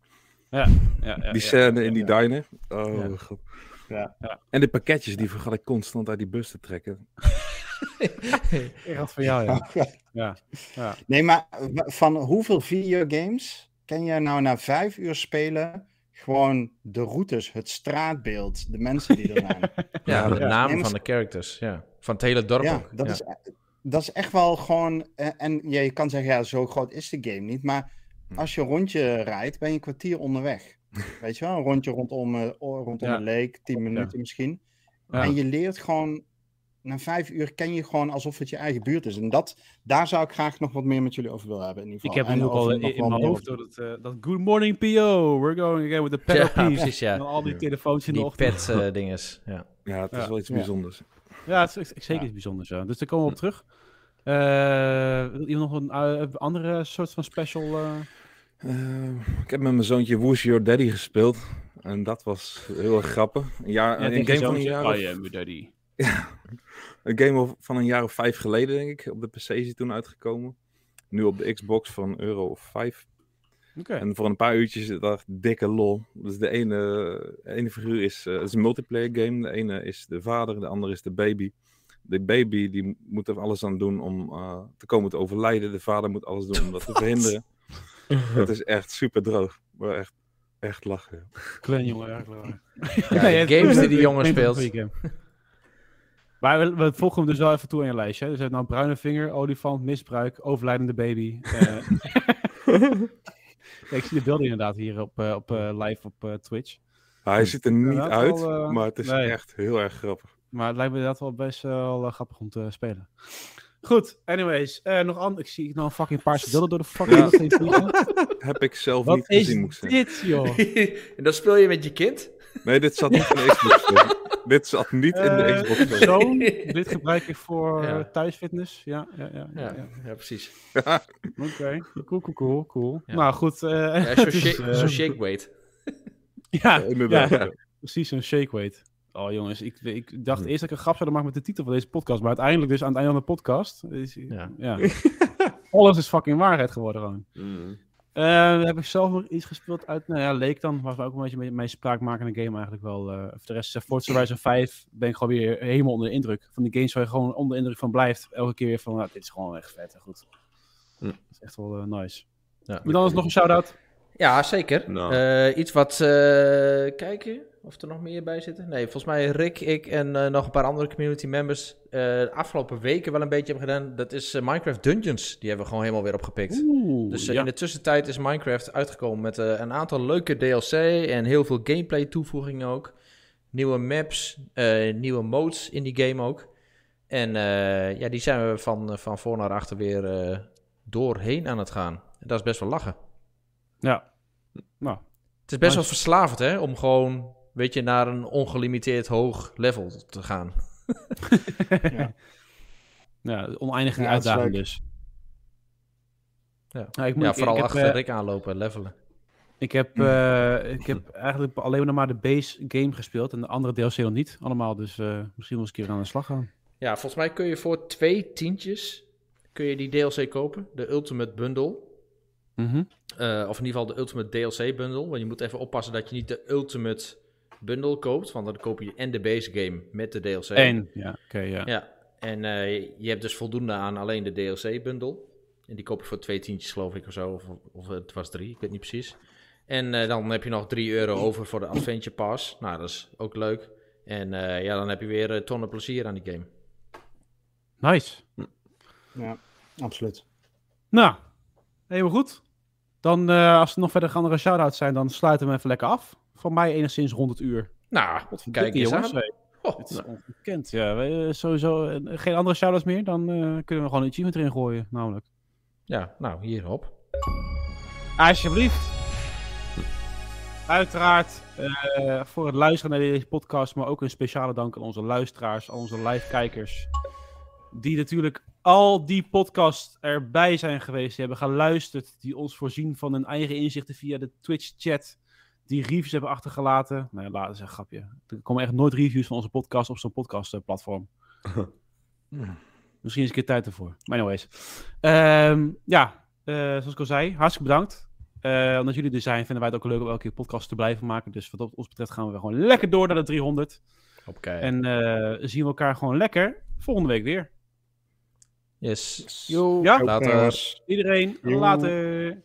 ja, ja,
Die
ja.
scène in die diner. Oh,
Ja.
god.
Ja.
Ja.
En de pakketjes, die vergat ik constant uit die bus te trekken.
Ik had van jou, ja. ja. ja.
Nee, maar van hoeveel videogames ken jij nou na vijf uur spelen gewoon de routes, het straatbeeld, de mensen die er zijn?
Ja, de
Ja.
namen van de characters. Ja. Van het hele dorp
ja, dat,
ja.
Is, e- dat is echt wel gewoon. eh, En ja, je kan zeggen, ja, zo groot is de game niet. Maar
Hm.
als je een rondje rijdt, ben je een kwartier onderweg. Weet je wel, een rondje rondom, eh, rondom
Ja.
een leek, tien minuten misschien.
Ja.
En je leert gewoon, na vijf uur ken je gewoon alsof het je eigen buurt is. En dat, daar zou ik graag nog wat meer met jullie over willen hebben. In ieder
Ik
geval.
heb nu ook al in, mijn hoofd door het, eh, dat Good morning PO, we're going again with the pedal
Ja, precies, ja.
En dan al die
Ja.
telefoons in de
Die pet eh, dinges. Ja.
Ja, het is
Ja.
wel iets bijzonders.
Ja, het is zeker
Ja.
iets bijzonders, ja. Dus daar komen we op terug. Eh wil iemand nog een andere soort van special... eh,
Eh, ik heb met mijn zoontje Who's Your Daddy gespeeld. En dat was heel erg grappig. Een, jaar,
ja,
een, game van een, jaar
I am your daddy.
een game of- van een jaar of vijf geleden, denk ik. Op de PC is die toen uitgekomen. Nu op de Xbox voor een euro of vijf.
Oké.
En voor een paar uurtjes is dat dikke lol. Dus de ene, ene figuur is, eh, het is een multiplayer game. De ene is de vader, de andere is de baby. De baby die moet er alles aan doen om eh, te komen te overlijden. De vader moet alles doen om dat te verhinderen. Het is echt super droog. Maar echt, echt lachen.
Klein jongen, erg leuk.
Ja, de games die die jongen speelt.
Maar we, we volgen hem dus wel even toe aan je lijstje. hè. Dus je hebt nou bruine vinger, olifant, misbruik, overlijdende baby. eh. Ja, ik zie de beelden inderdaad hier op, eh, op eh, live op eh, Twitch.
Hij ziet er niet uit,
wel,
maar het is
nee.
echt heel erg grappig.
Maar het lijkt me inderdaad wel best wel grappig om te spelen. Goed, anyways. eh, nog an- ik zie nou een fucking paarse beelden door de fucking
Ja. Heb ik zelf
Wat
niet gezien, moet ik zeggen.
dit, joh?
en dat speel je met je kind?
Nee, dit zat niet in de Xbox. dit zat niet in de
Eh,
Xbox.
Zo'n, dit gebruik ik voor
Ja.
eh, thuisfitness. Ja, ja, ja. ja,
Ja,
ja.
ja precies.
Oké, cool, cool, cool, cool.
Ja.
Nou goed. eh,
Ja, zo
is,
shake, zo shake weight.
Ja,
Ja, inderdaad.
ja, precies een shake weight. Oh jongens, ik, ik dacht
Hm.
eerst dat ik een grap zou maken met de titel van deze podcast, maar uiteindelijk dus aan het einde van de podcast is,
Ja.
ja. alles is fucking waarheid geworden gewoon.
Mm.
Eh, heb ik zelf nog iets gespeeld uit, nou ja, Leek dan, was ook een beetje mijn, mijn spraakmakende game eigenlijk wel. eh voor de rest, uh, Forza Horizon 5 ben ik gewoon weer helemaal onder de indruk. Van die games waar je gewoon onder de indruk van blijft. Elke keer weer van, nou, dit is gewoon echt vet en goed.
Hm.
Dat is echt wel eh, nice.
Ja.
Maar dan is nog een shout-out.
Ja, zeker.
Nou.
Eh, iets wat... eh, kijken of er nog meer bij zitten. Nee, volgens mij Rick, ik en eh, nog een paar andere community members... eh, de afgelopen weken wel een beetje hebben gedaan. Dat is eh, Minecraft Dungeons. Die hebben we gewoon helemaal weer opgepikt.
Oeh,
Dus
ja.
in de tussentijd is Minecraft uitgekomen met een aantal leuke DLC en heel veel gameplay toevoegingen ook. Nieuwe maps, nieuwe modes in die game ook. En ja, die zijn we van, van voor naar achter weer doorheen aan het gaan. En dat is best wel lachen.
Ja. Nou,
Het is best
Nice.
wel verslavend hè, om gewoon, weet je, naar een ongelimiteerd hoog level te gaan.
ja, oneindige
Ja,
uitdaging dus.
Ja.
Ik moet,
Ja, vooral
ik,
achter
eh,
Rick aanlopen, levelen.
Ik heb, eh, ik heb eigenlijk alleen nog maar de base game gespeeld en de andere DLC nog niet allemaal. Dus eh, misschien wel eens een keer aan de slag gaan.
Ja, volgens mij kun je voor twee tientjes kun je die DLC kopen. De Ultimate Bundle.
Mhm.
Eh, of in ieder geval de Ultimate DLC bundle. Want je moet even oppassen dat je niet de Ultimate bundle koopt. Want dan koop je en de base game met de DLC.
Eén, ja, oké, ja.
Ja, en eh, je hebt dus voldoende aan alleen de DLC bundle. En die koop je voor twee tientjes geloof ik of zo. Of, of het was drie, ik weet niet precies. En eh, dan heb je nog 3 euro over voor de Adventure Pass. Nou, dat is ook leuk. En eh, ja, dan heb je weer tonnen plezier aan die game.
Nice.
Ja, absoluut.
Nou, helemaal goed. Dan, eh, als er nog verder andere shout-outs zijn, dan sluiten we hem even lekker af. Van mij enigszins rond het uur.
Nou,
Wat
kijk eens
jongens.
aan. Oh,
Het is ongekend. Ja, eh, sowieso eh, geen andere shout-outs meer. Dan eh, kunnen we gewoon een achievement erin gooien, namelijk.
ja, nou, hierop.
Alsjeblieft. Uiteraard voor het luisteren naar deze podcast, maar ook een speciale dank aan onze luisteraars, aan onze live-kijkers. Die natuurlijk al die podcasts erbij zijn geweest, die hebben geluisterd, die ons voorzien van hun eigen inzichten via de Twitch-chat, die reviews hebben achtergelaten. Nou ja, laten we zeggen, grapje. Er komen echt nooit reviews van onze podcast op zo'n podcast-platform. Misschien is een keer tijd ervoor. Maar anyways. Ehm, ja, eh, zoals ik al zei, hartstikke bedankt. Eh, omdat jullie er zijn, vinden wij het ook leuk om elke keer podcast te blijven maken. Dus wat dat ons betreft gaan we weer gewoon lekker door naar de 300.
Oké.
En eh, zien we elkaar gewoon lekker volgende week weer.
Yes.
Ja,
Later.
Iedereen, later.